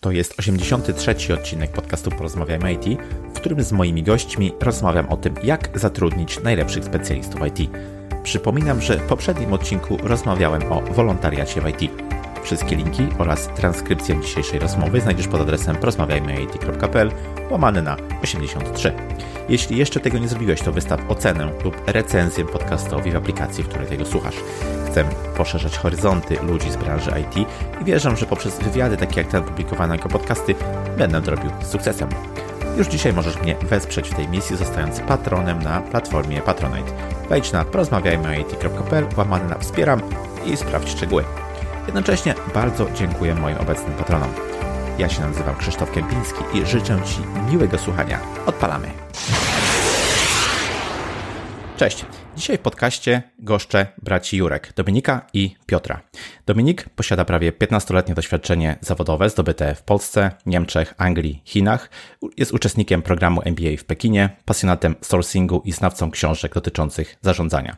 To jest 83. odcinek podcastu Porozmawiajmy IT, w którym z moimi gośćmi rozmawiam o tym, jak zatrudnić najlepszych specjalistów IT. Przypominam, że w poprzednim odcinku rozmawiałem o wolontariacie w IT. Wszystkie linki oraz transkrypcję dzisiejszej rozmowy znajdziesz pod adresem porozmawiajmyit.pl łamany na 83. Jeśli jeszcze tego nie zrobiłeś, to wystaw ocenę lub recenzję podcastowi w aplikacji, w której tego słuchasz. Chcę poszerzać horyzonty ludzi z branży IT i wierzę, że poprzez wywiady takie jak ten publikowane jako podcasty będę to robił z sukcesem. Już dzisiaj możesz mnie wesprzeć w tej misji, zostając patronem na platformie Patronite. Wejdź na porozmawiajmyit.pl łamany na wspieram i sprawdź szczegóły. Jednocześnie bardzo dziękuję moim obecnym patronom. Ja się nazywam Krzysztof Kępiński i życzę Ci miłego słuchania. Odpalamy. Cześć. Dzisiaj w podcaście goszczę braci Jurek, Dominika i Piotra. Dominik posiada prawie 15-letnie doświadczenie zawodowe zdobyte w Polsce, Niemczech, Anglii, Chinach. Jest uczestnikiem programu MBA w Pekinie, pasjonatem sourcingu i znawcą książek dotyczących zarządzania.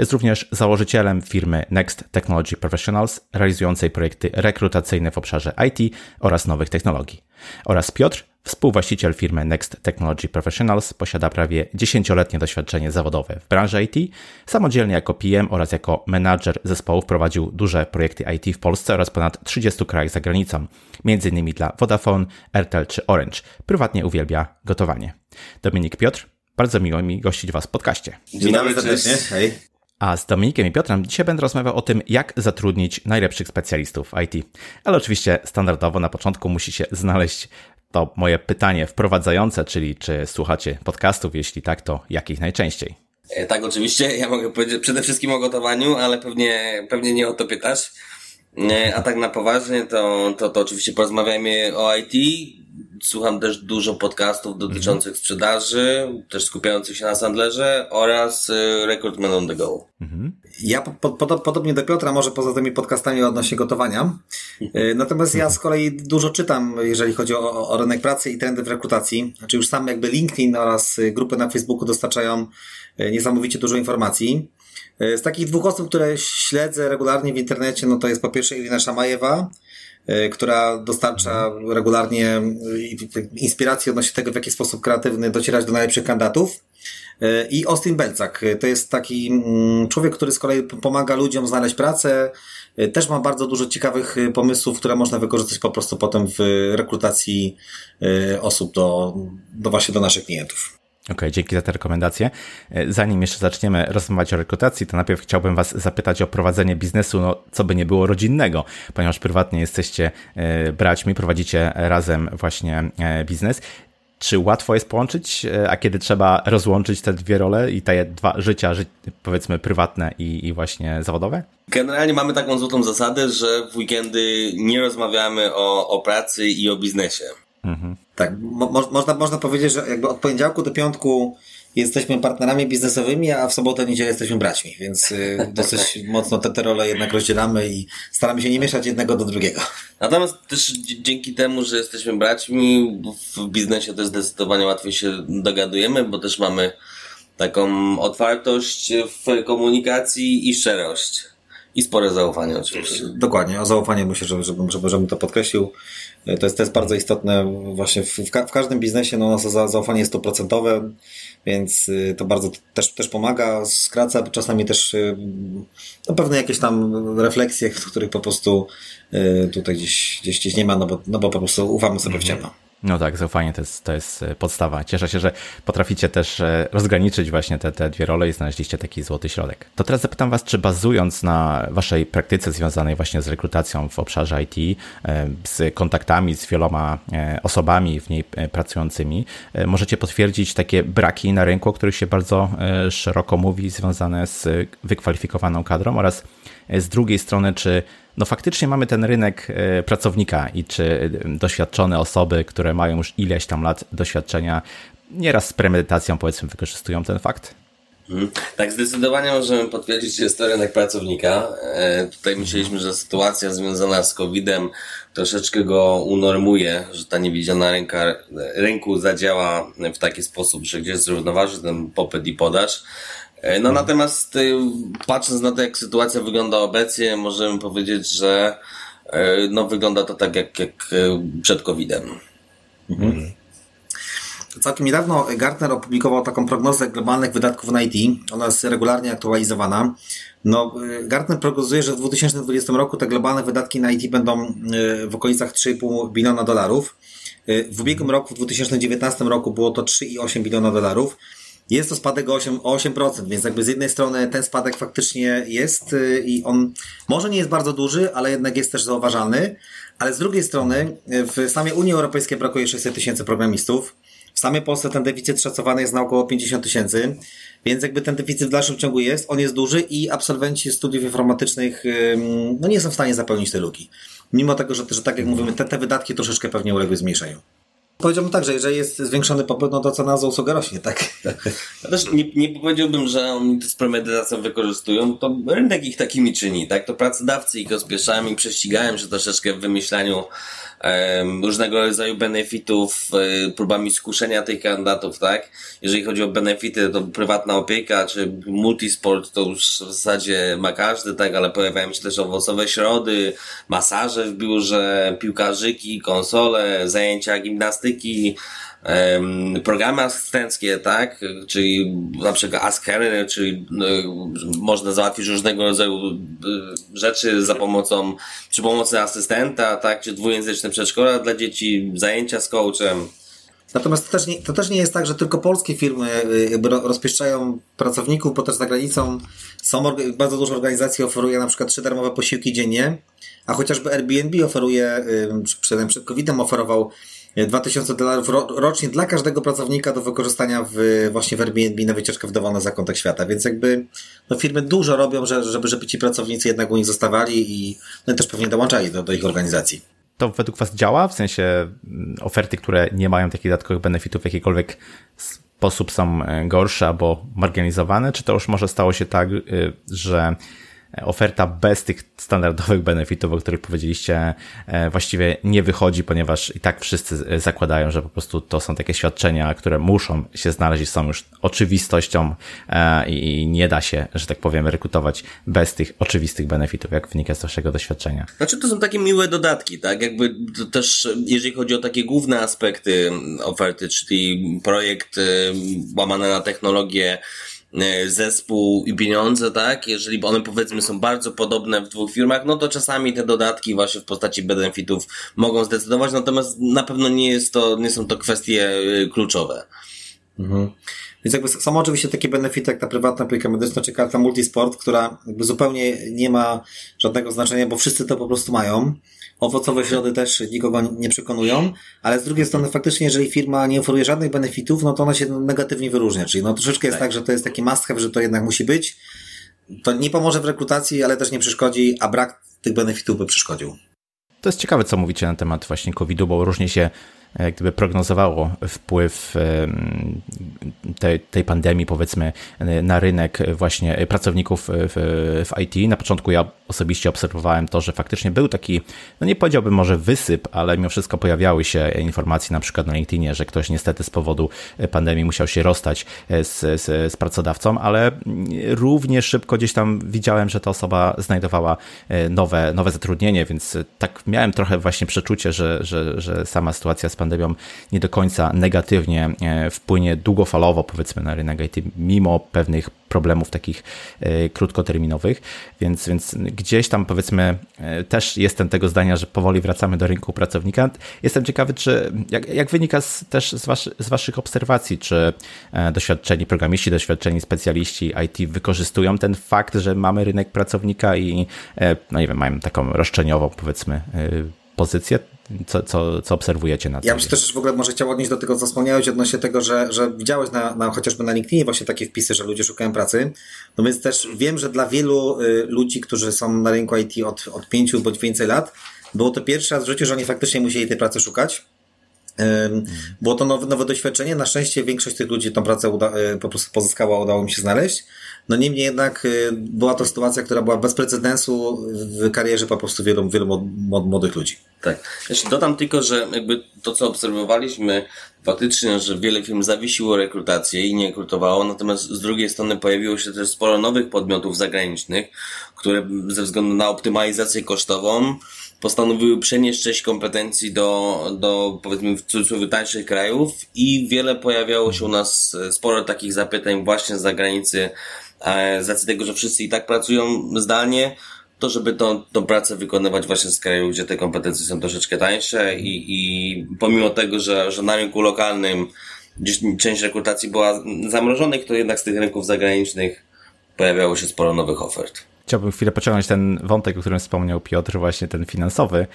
Jest również założycielem firmy Next Technology Professionals, realizującej projekty rekrutacyjne w obszarze IT oraz nowych technologii. Oraz Piotr, Współwłaściciel firmy Next Technology Professionals posiada prawie 10-letnie doświadczenie zawodowe w branży IT. Samodzielnie jako PM oraz jako menadżer zespołów prowadził duże projekty IT w Polsce oraz ponad 30 krajach za granicą, m.in. dla Vodafone, Airtel czy Orange. Prywatnie uwielbia gotowanie. Dominik Piotr, bardzo miło mi gościć Was w podcaście. Dzień dobry serdecznie. Hej. A z Dominikiem i Piotrem dzisiaj będę rozmawiał o tym, jak zatrudnić najlepszych specjalistów IT. Ale oczywiście standardowo na początku musi się znaleźć to moje pytanie wprowadzające, czyli czy słuchacie podcastów? Jeśli tak, to jakich najczęściej? E, tak, oczywiście. Ja mogę powiedzieć przede wszystkim o gotowaniu, ale pewnie, pewnie nie o to pytasz. E, a tak na poważnie, to, to, to oczywiście porozmawiajmy o IT. Słucham też dużo podcastów dotyczących sprzedaży, też skupiających się na Sandlerze oraz y, Recruitment on the Go. Mhm. Ja po, po, podobnie do Piotra, może poza tymi podcastami odnośnie gotowania. Y, natomiast ja z kolei dużo czytam, jeżeli chodzi o, o rynek pracy i trendy w rekrutacji. Znaczy już sam jakby LinkedIn oraz y, grupy na Facebooku dostarczają niesamowicie dużo informacji. Z takich dwóch osób, które śledzę regularnie w internecie, no to jest po pierwsze Irina Szamajewa, która dostarcza regularnie e, inspiracji odnośnie tego, w jaki sposób kreatywny docierać do najlepszych kandydatów. E, I Austin Belcak to jest taki mm, człowiek, który z kolei pomaga ludziom znaleźć pracę. Też ma bardzo dużo ciekawych pomysłów, które można wykorzystać po prostu potem w rekrutacji osób do, do właśnie do naszych klientów. Okay, dzięki za te rekomendacje. E, zanim jeszcze zaczniemy rozmawiać o rekrutacji, to najpierw chciałbym Was zapytać o prowadzenie biznesu, no co by nie było rodzinnego, ponieważ prywatnie jesteście e, braćmi, prowadzicie razem właśnie e, biznes. Czy łatwo jest połączyć, a kiedy trzeba rozłączyć te dwie role i te dwa życia, powiedzmy prywatne i, i właśnie zawodowe? Generalnie mamy taką złotą zasadę, że w weekendy nie rozmawiamy o, o pracy i o biznesie. Mhm. Tak, mo można, można powiedzieć, że jakby od poniedziałku do piątku jesteśmy partnerami biznesowymi, a w sobotę, niedzielę jesteśmy braćmi, więc y, dosyć mocno te, te role jednak rozdzielamy i staramy się nie mieszać jednego do drugiego. Natomiast też dzięki temu, że jesteśmy braćmi, w biznesie też zdecydowanie łatwiej się dogadujemy, bo też mamy taką otwartość w komunikacji i szczerość. I spore zaufanie oczywiście. Dokładnie, o zaufanie myślę, że, żeby, żeby, żebym to podkreślił. E, to jest, to jest bardzo istotne właśnie w, w, ka w każdym biznesie, no zaufanie jest to procentowe, więc y, to bardzo też, też pomaga, skraca czasami też y, no, pewne jakieś tam refleksje, których po prostu y, tutaj gdzieś, gdzieś, gdzieś nie ma, no bo, no bo po prostu ufamy sobie w ciemno. No tak, zaufanie to jest, to jest e, podstawa. Cieszę się, że potraficie też e, rozgraniczyć właśnie te, te dwie role i znaleźliście taki złoty środek. To teraz zapytam Was, czy bazując na Waszej praktyce związanej właśnie z rekrutacją w obszarze IT, e, z kontaktami z wieloma osobami w niej pracującymi, możecie potwierdzić takie braki na rynku, o których się bardzo szeroko mówi, związane z wykwalifikowaną kadrą oraz z drugiej strony, czy no faktycznie mamy ten rynek e, pracownika i czy doświadczone osoby, które mają już ileś tam lat doświadczenia, nieraz z premedytacją powiedzmy wykorzystują ten fakt? Hmm. Tak, zdecydowanie możemy potwierdzić, że jest to rynek pracownika. E, tutaj myśleliśmy, że sytuacja związana z COVID-em troszeczkę go unormuje, że ta niewidzialna ręka rynku zadziała w taki sposób, że gdzieś zrównoważy ten popyt i podaż. E, no natomiast y, patrząc na to, jak sytuacja wygląda obecnie, możemy powiedzieć, że no wygląda to tak jak, jak przed COVID-em. Mhm. Całkiem niedawno Gartner opublikował taką prognozę globalnych wydatków na IT. Ona jest regularnie aktualizowana. No, Gartner prognozuje, że w 2020 roku te globalne wydatki na IT będą w okolicach 3,5 biliona dolarów. W ubiegłym roku, w 2019 roku było to 3,8 biliona dolarów. Jest to spadek o 8%, o 8%, więc jakby z jednej strony ten spadek faktycznie jest y, i on może nie jest bardzo duży, ale jednak jest też zauważalny, ale z drugiej strony w samej Unii Europejskiej brakuje 600 tysięcy programistów. W samej Polsce ten deficyt szacowany jest na około 50 tysięcy, więc jakby ten deficyt w dalszym ciągu jest, on jest duży i absolwenci studiów informatycznych no nie są w stanie zapełnić tej luki. Mimo tego, że, że tak jak mówimy, te, te wydatki troszeczkę pewnie uległy zmniejszeniu. Powiedziałbym tak, że jeżeli jest zwiększony popyt, no to cena za usługę rośnie, tak? Ja też nie, nie powiedziałbym, że oni to z premedytacją wykorzystują, to rynek ich takimi czyni, tak? To pracodawcy ich rozpieszają i prześcigają się troszeczkę w wymyślaniu różnego rodzaju benefitów, e, próbami skuszenia tych kandydatów, tak? Jeżeli chodzi o benefity, to prywatna opieka, czy multisport, to już w zasadzie ma każdy, tak? Ale pojawiają się też owocowe środy, masaże w biurze, piłkarzyki, konsole, zajęcia gimnastyki, programy asystenckie, tak? Czyli na przykład Ask Harry, czyli no, można załatwić różnego rodzaju e, rzeczy za pomocą, przy pomocy asystenta, tak? Czy dwujęzyczne przedszkola dla dzieci, zajęcia z coachem. Natomiast to też, nie, to też nie jest tak, że tylko polskie firmy jakby rozpieszczają pracowników, bo też za granicą są bardzo dużo organizacji oferuje na przykład trzy darmowe posiłki dziennie, a chociażby Airbnb oferuje, przed, przed COVID-em oferował 2000 dolarów rocznie dla każdego pracownika do wykorzystania w, właśnie w Airbnb na wycieczkę w dowolny zakątek świata. Więc jakby no firmy dużo robią, żeby, żeby ci pracownicy jednak u nich zostawali i no, też pewnie dołączali do, do ich organizacji. To według Was działa? W sensie mm, oferty, które nie mają takich dodatkowych benefitów w jakikolwiek sposób są e, gorsze albo marginalizowane? Czy to już może stało się tak, y, że oferta bez tych standardowych benefitów, o których powiedzieliście, e, właściwie nie wychodzi, ponieważ i tak wszyscy zakładają, że po prostu to są takie świadczenia, które muszą się znaleźć są już oczywistością e, i nie da się, że tak powiem, rekrutować bez tych oczywistych benefitów, jak wynika z waszego doświadczenia. Znaczy to są takie miłe dodatki, tak? Jakby to też, jeżeli chodzi o takie główne aspekty oferty, czyli projekt e, łamane na technologię, E, zespół i pieniądze, tak? Jeżeli one powiedzmy są bardzo podobne w dwóch firmach, no to czasami te dodatki właśnie w postaci benefitów mogą zdecydować, natomiast na pewno nie jest to, nie są to kwestie e, kluczowe. Mhm. Więc jakby są oczywiście takie benefity jak ta prywatna opieka medyczna czy karta multisport, która jakby zupełnie nie ma żadnego znaczenia, bo wszyscy to po prostu mają. Owocowe środy też nikogo nie przekonują, ale z drugiej strony faktycznie, jeżeli firma nie oferuje żadnych benefitów, no to ona się negatywnie wyróżnia. Czyli no troszeczkę jest tak, tak że to jest taki must have, że to jednak musi być. To nie pomoże w rekrutacji, ale też nie przeszkodzi, a brak tych benefitów by przeszkodził. To jest ciekawe, co mówicie na temat właśnie COVID-u, bo różnie się gdyby prognozowało wpływ tej, tej pandemii, powiedzmy, na rynek właśnie pracowników w, w IT. Na początku ja osobiście obserwowałem to, że faktycznie był taki, no nie powiedziałbym może wysyp, ale mimo wszystko pojawiały się informacje na przykład na LinkedInie, że ktoś niestety z powodu pandemii musiał się rozstać z, z, z pracodawcą, ale równie szybko gdzieś tam widziałem, że ta osoba znajdowała nowe, nowe zatrudnienie, więc tak miałem trochę właśnie przeczucie, że, że, że sama sytuacja z pandemią nie do końca negatywnie e, wpłynie długofalowo, powiedzmy, na rynek IT, mimo pewnych problemów takich e, krótkoterminowych, więc, więc gdzieś tam powiedzmy e, też jestem tego zdania, że powoli wracamy do rynku pracownika. Jestem ciekawy, czy jak, jak wynika z, też z, waszy, z waszych obserwacji, czy doświadczeni programiści, doświadczeni specjaliści IT wykorzystują ten fakt, że mamy rynek pracownika i no nie wiem, mają taką roszczeniową powiedzmy pozycję, co, co, co obserwujecie na tym? Ja bym też w ogóle może chciał odnieść do tego, co wspomniałeś odnośnie tego, że, że widziałeś na, na, chociażby na LinkedInie właśnie takie wpisy, że ludzie szukają pracy. No więc też wiem, że dla wielu y, ludzi, którzy są na rynku IT od, od 5 bądź więcej lat, było to pierwszy raz w życiu, że oni faktycznie musieli tej pracy szukać. Było to nowe, nowe doświadczenie. Na szczęście większość tych ludzi tą pracę uda, y, po prostu pozyskała, udało mi się znaleźć. No niemniej jednak y, była to sytuacja, która była bez precedensu w karierze po prostu wielu, wielu młodych ludzi. Tak. Jeszcze dodam tylko, że jakby to, co obserwowaliśmy, faktycznie, że wiele firm zawiesiło rekrutację i nie rekrutowało, natomiast z drugiej strony pojawiło się też sporo nowych podmiotów zagranicznych, które ze względu na optymalizację kosztową postanowiły przenieść część kompetencji do, do powiedzmy w cudzysłowie tańszych krajów i wiele pojawiało się u nas sporo takich zapytań właśnie z zagranicy, z racji tego, że wszyscy i tak pracują zdalnie, to żeby tą, tą pracę wykonywać właśnie z kraju, gdzie te kompetencje są troszeczkę tańsze i, i pomimo tego, że, że na rynku lokalnym gdzieś część rekrutacji była zamrożonych, to jednak z tych rynków zagranicznych pojawiało się sporo nowych ofert chciałbym chwilę pociągnąć ten wątek, o którym wspomniał Piotr, właśnie ten finansowy.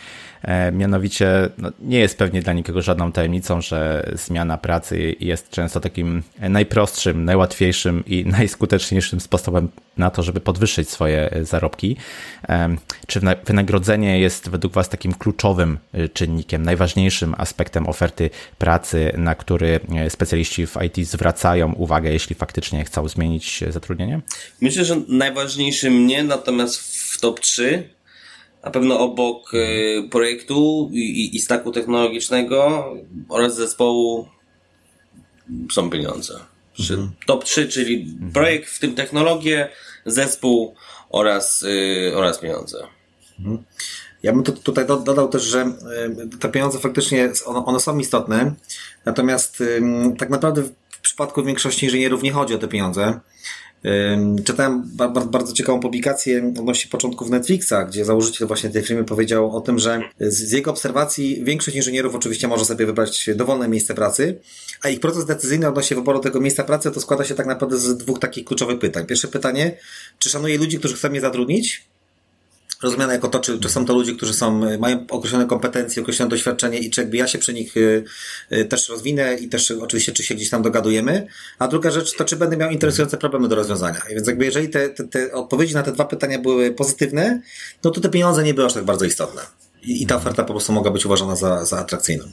E, mianowicie no, nie jest pewnie dla nikogo żadną tajemnicą, że zmiana pracy jest często takim najprostszym, najłatwiejszym i najskuteczniejszym sposobem na to, żeby podwyższyć swoje zarobki. E, czy wynagrodzenie jest według Was takim kluczowym e, czynnikiem, najważniejszym aspektem oferty pracy, na który specjaliści w IT zwracają uwagę, jeśli faktycznie chcą zmienić zatrudnienie? Myślę, że najważniejszym nie, natomiast w top 3 na pewno obok y, projektu i, i staku technologicznego oraz zespołu są pieniądze. Mhm. Top 3, czyli mhm. projekt, w tym technologię, zespół oraz, y, oraz pieniądze. Mhm. Ja bym tutaj dodał też, że y, te pieniądze faktycznie one są istotne, natomiast tak naprawdę w przypadku większości inżynierów nie chodzi o te pieniądze. Czytałem bardzo, bardzo ciekawą publikację odnośnie początków Netflixa, gdzie założyciel właśnie tej firmy powiedział o tym, że z jego obserwacji większość inżynierów oczywiście może sobie wybrać dowolne miejsce pracy, a ich proces decyzyjny odnośnie wyboru tego miejsca pracy to składa się tak naprawdę z dwóch takich kluczowych pytań. Pierwsze pytanie, czy szanuje ludzi, którzy chcą mnie zatrudnić? Rozumiane jako to, czy, czy są to ludzie, którzy są, mają określone kompetencje, określone doświadczenie i czy jakby ja się przy nich y, y, też rozwinę i też oczywiście, czy się gdzieś tam dogadujemy. A druga rzecz to, czy będę miał interesujące problemy do rozwiązania. Więc jakby jeżeli te, te, te odpowiedzi na te dwa pytania były pozytywne, no to te pieniądze nie były aż tak bardzo istotne. I, i ta oferta po prostu mogła być uważana za, za atrakcyjną.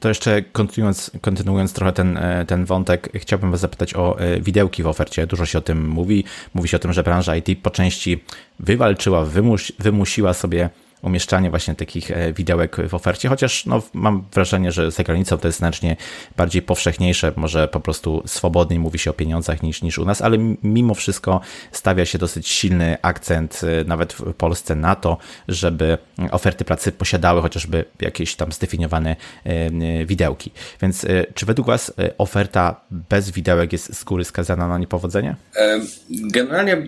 To jeszcze kontynuując, kontynuując trochę ten, e, ten wątek, chciałbym Was zapytać o e, widełki w ofercie. Dużo się o tym mówi. Mówi się o tym, że branża IT po części wywalczyła, wymus, wymusiła sobie umieszczanie właśnie takich e, widełek w ofercie, chociaż no, mam wrażenie, że za granicą to jest znacznie bardziej powszechniejsze, może po prostu swobodniej mówi się o pieniądzach niż, niż u nas, ale mimo wszystko stawia się dosyć silny akcent e, nawet w Polsce na to, żeby oferty pracy posiadały chociażby jakieś tam zdefiniowane e, widełki. Więc czy według Was oferta bez widełek jest z góry skazana na niepowodzenie? Generalnie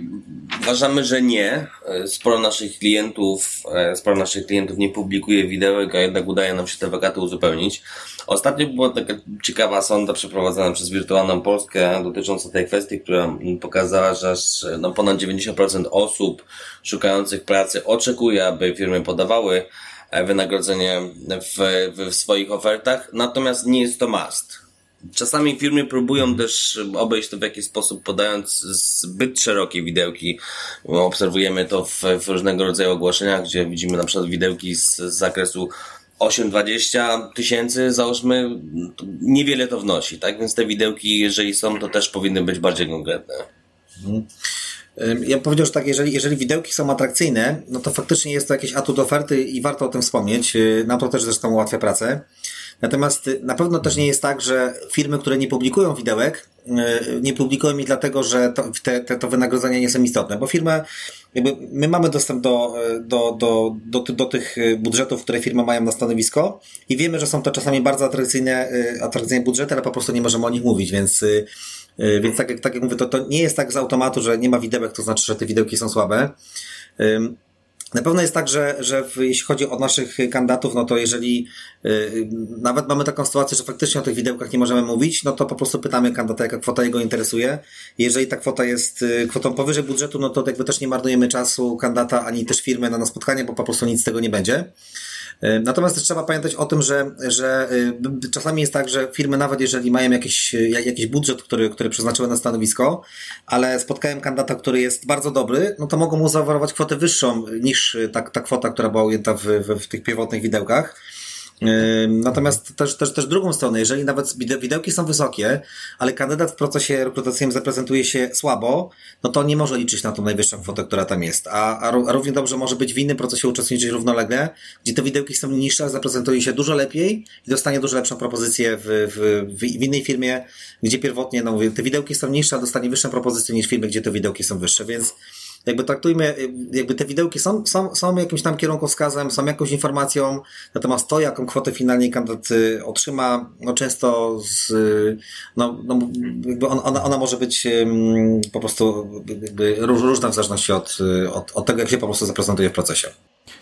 uważamy, że nie. Sporo naszych klientów, sporo naszych klientów nie publikuje widełek, a jednak udaje nam się te wakaty uzupełnić. Ostatnio była taka ciekawa sonda przeprowadzona przez Wirtualną Polskę dotycząca tej kwestii, która pokazała, że no ponad 90% osób szukających pracy oczekuje, aby firmy podawały e, wynagrodzenie w, w swoich ofertach, natomiast nie jest to must. Czasami firmy próbują też obejść to w jakiś sposób, podając zbyt szerokie widełki. Obserwujemy to w, w różnego rodzaju ogłoszeniach, gdzie widzimy na przykład widełki z, z zakresu 8-20 tysięcy, załóżmy, niewiele to wnosi, tak? Więc te widełki, jeżeli są, to też powinny być bardziej konkretne. Mhm. Ja powiedział, że tak, jeżeli, jeżeli widełki są atrakcyjne, no to faktycznie jest to jakiś atut oferty i warto o tym wspomnieć. Y, nam to też zresztą ułatwia pracę. Natomiast y, na pewno też nie jest tak, że firmy, które nie publikują widełek, y, nie publikują mi dlatego, że to, te, te, to wynagrodzenia nie są istotne, bo firma, jakby my mamy dostęp do, do, do, do, do tych budżetów, które firmy mają na stanowisko i wiemy, że są to czasami bardzo atrakcyjne, atrakcyjne budżety, ale po prostu nie możemy o nich mówić, więc więc tak jak, tak jak mówię, to, to nie jest tak z automatu, że nie ma widełek, to znaczy, że te widełki są słabe. Na pewno jest tak, że, że w, jeśli chodzi o naszych kandydatów, no to jeżeli yy, nawet mamy taką sytuację, że faktycznie o tych widełkach nie możemy mówić, no to po prostu pytamy kandydata, jaka kwota jego interesuje. Jeżeli ta kwota jest yy, kwotą powyżej budżetu, no to jakby też nie marnujemy czasu kandydata ani też firmy na na spotkanie, bo po prostu nic z tego nie będzie. E, natomiast też trzeba pamiętać o tym, że, że e, czasami jest tak, że firmy nawet jeżeli mają jakiś, jakiś budżet, który, który przeznaczyły na stanowisko, ale spotkałem kandydata, który jest bardzo dobry, no to mogą mu zaoferować kwotę wyższą niż ta, ta kwota, która była ujęta w, w, w tych pierwotnych widełkach. Natomiast też, też, też drugą stronę, jeżeli nawet widełki są wysokie, ale kandydat w procesie rekrutacyjnym zaprezentuje się słabo, no to nie może liczyć na tą najwyższą kwotę, która tam jest. A, a, równie dobrze może być w innym procesie uczestniczyć równolegle, gdzie te widełki są niższe, ale zaprezentuje się dużo lepiej i dostanie dużo lepszą propozycję w, w, w, innej firmie, gdzie pierwotnie, no mówię, te widełki są niższe, a dostanie wyższą propozycję niż w firmie, gdzie te widełki są wyższe, więc jakby traktujmy, jakby te widełki są, są, są jakimś tam kierunkowskazem, są jakąś informacją, natomiast to, jaką kwotę finalnie kandydat y, otrzyma, no często z, no, no jakby ona, ona może być po prostu jakby różna w zależności od, od, od tego, jak się po prostu zaprezentuje w procesie.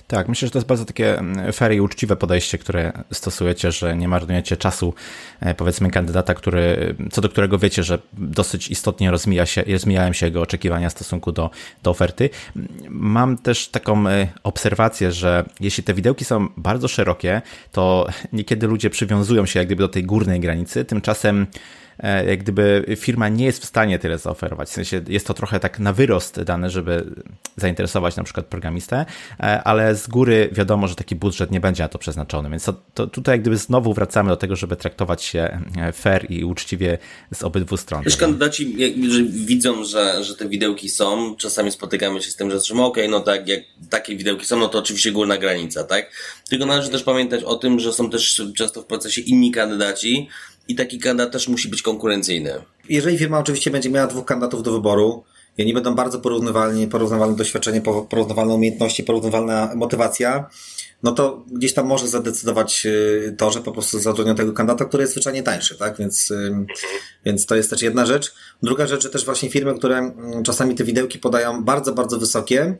Tak, myślę, że to jest bardzo takie mm, fair i uczciwe podejście, które stosujecie, że nie marnujecie czasu, e, powiedzmy, kandydata, który, co do którego wiecie, że dosyć istotnie rozmija się, rozmijają się jego oczekiwania w stosunku do, do oferty. Mam też taką e, obserwację, że jeśli te widełki są bardzo szerokie, to niekiedy ludzie przywiązują się jak gdyby do tej górnej granicy, tymczasem E, jak gdyby firma nie jest w stanie tyle zaoferować. W sensie jest to trochę tak na wyrost dane, żeby zainteresować na przykład programistę, e, ale z góry wiadomo, że taki budżet nie będzie na to przeznaczony. Więc to, to tutaj jak gdyby znowu wracamy do tego, żeby traktować się e, fair i uczciwie z obydwu stron. Wiesz, kandydaci że widzą, że, że te widełki są, czasami spotykamy się z tym, że okej, okay, no tak, jak takie widełki są, no to oczywiście górna granica, tak? Tylko należy też pamiętać o tym, że są też często w procesie inni kandydaci, i taki kandydat też musi być konkurencyjny. Jeżeli firma oczywiście będzie miała dwóch kandydatów do wyboru, i oni będą bardzo porównywalni, porównywalne doświadczenie, porównywalne umiejętności, porównywalna motywacja, no to gdzieś tam może zadecydować y, to, że po prostu zatrudnią tego kandydata, który jest zwyczajnie tańszy, tak? Więc, więc to jest też jedna rzecz. Druga rzecz, że też właśnie firmy, które mm, czasami te widełki podają bardzo, bardzo wysokie,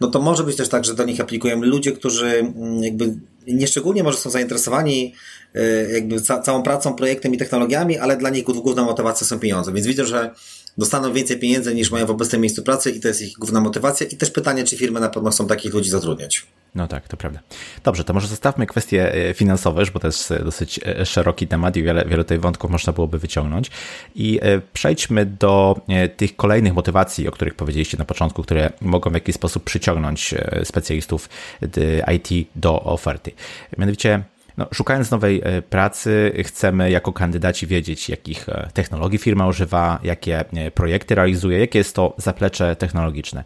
no to może być też tak, że do nich aplikują ludzie, którzy mm, jakby nieszczególnie może są zainteresowani y, jakby ca całą pracą, projektem i technologiami, ale dla nich główną motywacją są pieniądze. Więc widzę, że dostaną więcej pieniędzy niż mają w obecnym miejscu pracy i to jest ich główna motywacja. I też pytanie, czy firmy na pewno chcą takich ludzi zatrudniać. No tak, to prawda. Dobrze, to może zostawmy kwestie e, finansowe, bo to jest e, dosyć e, szeroki temat i wiele, wiele tej wątków można byłoby wyciągnąć. I przejdźmy do tych kolejnych motywacji, o których powiedzieliście na początku, które mogą w jakiś sposób przyciągnąć specjalistów IT do oferty. Mianowicie no, szukając nowej e, pracy, chcemy jako kandydaci wiedzieć, jakich e, technologii firma używa, jakie e, projekty realizuje, jakie jest to zaplecze technologiczne.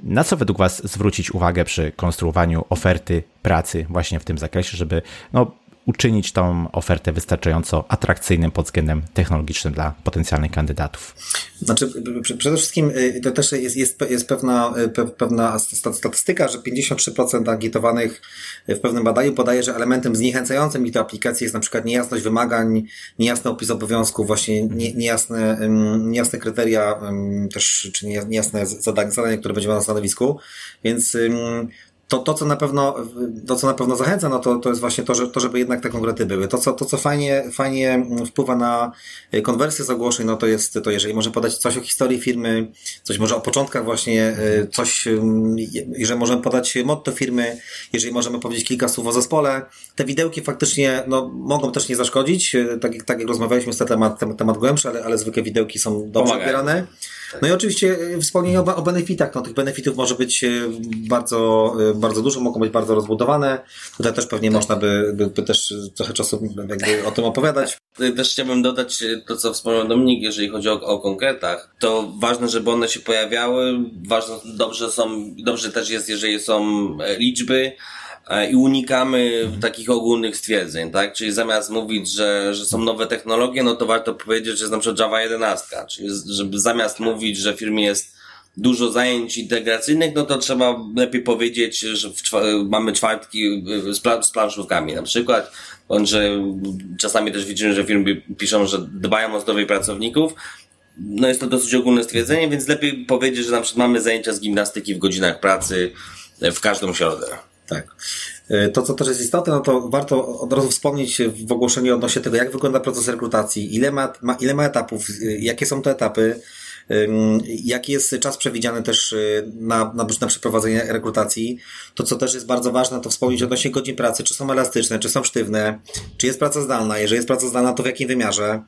Na co według Was zwrócić uwagę przy konstruowaniu oferty pracy właśnie w tym zakresie, żeby no, uczynić tą ofertę wystarczająco atrakcyjnym pod względem technologicznym dla potencjalnych kandydatów? Znaczy, przede wszystkim y, to też jest, jest, jest pewna, y, pewna statystyka, że 53% agitowanych w pewnym badaniu podaje, że elementem zniechęcającym ich do aplikacji jest na przykład niejasność wymagań, niejasny opis obowiązków, właśnie nie, niejasne, niejasne kryteria też, czy niejasne zadania, zadania, które będzie na stanowisku, więc to, to, co na pewno, to, co na pewno zachęca, no to, to jest właśnie to, że, to, żeby jednak te konkrety były. To, co, to, co fajnie, fajnie wpływa na konwersję z ogłoszeń, no to jest to, jeżeli może podać coś o historii firmy, coś może o początkach właśnie, e, coś, jeżeli możemy podać motto firmy, jeżeli możemy powiedzieć kilka słów o zespole, te widełki faktycznie, no, mogą też nie zaszkodzić, e, tak, tak jak rozmawialiśmy, jest to temat, temat głębszy, ale, ale zwykle widełki są dobrze odbierane. No i oczywiście e, wspomnienie o, o benefitach. No, tych benefitów może być bardzo, bardzo dużo, mogą być bardzo rozbudowane. Tutaj też pewnie tak. można by, by, by, też trochę czasu jakby o tym opowiadać. Też chciałbym dodać to, co wspomniał Dominik, jeżeli chodzi o, o konkretach. To ważne, żeby one się pojawiały. Ważne, dobrze są, dobrze też jest, jeżeli są liczby, E, i unikamy takich ogólnych stwierdzeń, tak? Czyli zamiast mówić, że, że są nowe technologie, no to warto powiedzieć, że jest na przykład Java 11, czyli żeby zamiast mówić, że firmie jest dużo zajęć integracyjnych, no to trzeba lepiej powiedzieć, że mamy czwartki e, z, pla z planszówkami na przykład, bądź że czasami też widzimy, że firmy piszą, że dbają o zdrowie pracowników, no jest to dosyć ogólne stwierdzenie, więc lepiej powiedzieć, że na przykład mamy zajęcia z gimnastyki w godzinach pracy e, w każdą środę. Tak. E, to, co też jest istotne, no to warto od razu wspomnieć w ogłoszeniu odnośnie tego, jak wygląda proces rekrutacji, ile ma, ma, ile ma etapów, y, jakie są te etapy, jaki jest czas przewidziany też y, na, na, na przeprowadzenie rekrutacji. To, co też jest bardzo ważne, to wspomnieć odnośnie godzin pracy, czy są elastyczne, czy są sztywne, czy jest praca zdalna, jeżeli jest praca zdalna, to w jakim wymiarze.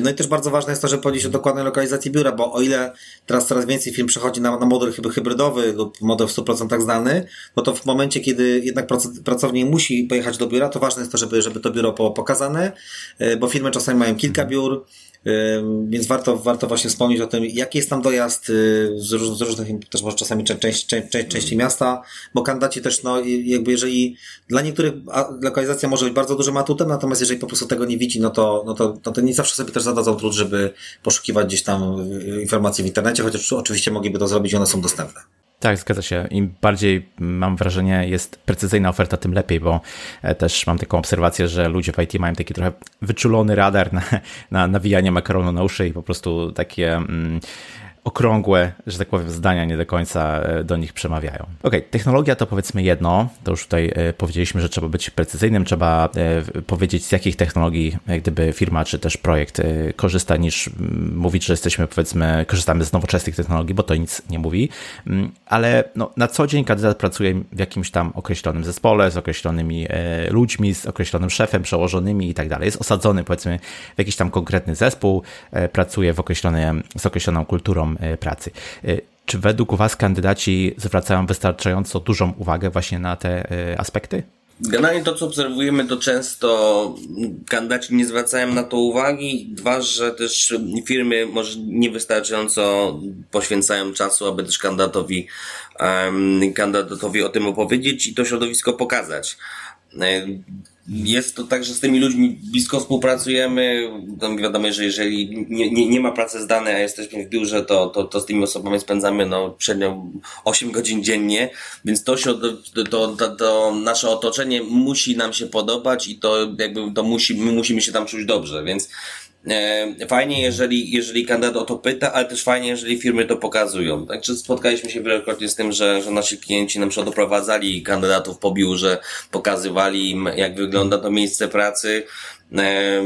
No i też bardzo ważne jest to, żeby powiedzieć o dokładnej lokalizacji biura, bo o ile teraz coraz więcej firm przechodzi na, na model hybrydowy lub model w 100% zdalny, no to w momencie, kiedy jednak pracownik musi pojechać do biura, to ważne jest to, żeby, żeby to biuro było pokazane, bo firmy czasami mają kilka biur, więc warto, warto właśnie wspomnieć o tym, jaki jest tam dojazd y, z, róż, z różnych, też może czasami część, część, części miasta, bo kandydaci też, no jakby jeżeli dla niektórych lokalizacja może być bardzo dużym atutem, natomiast jeżeli po prostu tego nie widzi, no to, no to, no to nie zawsze sobie też zadadzą trud, żeby poszukiwać gdzieś tam y, informacji w internecie, chociaż oczywiście mogliby to zrobić one są dostępne. Tak, zgadza się. Im bardziej, mam wrażenie, jest precyzyjna oferta, tym lepiej, bo e, też mam taką obserwację, że ludzie w IT mają taki trochę wyczulony radar na, na nawijanie makaronu na uszy i po prostu takie. Mm, okrągłe, że tak powiem, zdania nie do końca e, do nich przemawiają. Ok, technologia to powiedzmy jedno, to już tutaj e, powiedzieliśmy, że trzeba być precyzyjnym, trzeba e, powiedzieć z jakich technologii jak gdyby firma czy też projekt korzysta, niż mówić, że jesteśmy powiedzmy, korzystamy z nowoczesnych technologii, bo to nic nie mówi, mm, ale no, na co dzień kandydat pracuje w jakimś tam określonym zespole, z określonymi ludźmi, z określonym szefem, przełożonymi i tak dalej. Jest osadzony powiedzmy w jakiś tam konkretny zespół, pracuje w określonym, z określoną kulturą E, pracy. E, czy według Was kandydaci zwracają wystarczająco dużą uwagę właśnie na te e, aspekty? Generalnie to, co obserwujemy, to często kandydaci nie zwracają na to uwagi. Dwa, że też firmy może niewystarczająco poświęcają czasu, aby też kandydatowi, um, kandydatowi o tym opowiedzieć i to środowisko pokazać. Jest to tak, że z tymi ludźmi blisko współpracujemy. No wiadomo, że jeżeli nie, nie, nie ma pracy zdalnej, a jesteśmy w biurze, to, to, to z tymi osobami spędzamy no, średnio 8 godzin dziennie, więc to, się, to, to, to nasze otoczenie musi nam się podobać i to jakby to musi, my musimy się tam czuć dobrze, więc fajnie, jeżeli, jeżeli kandydat o to pyta, ale też fajnie, jeżeli firmy to pokazują. Także spotkaliśmy się wielokrotnie z tym, że, że nasi klienci na przykład doprowadzali kandydatów po biurze, pokazywali im, jak wygląda to miejsce pracy, e,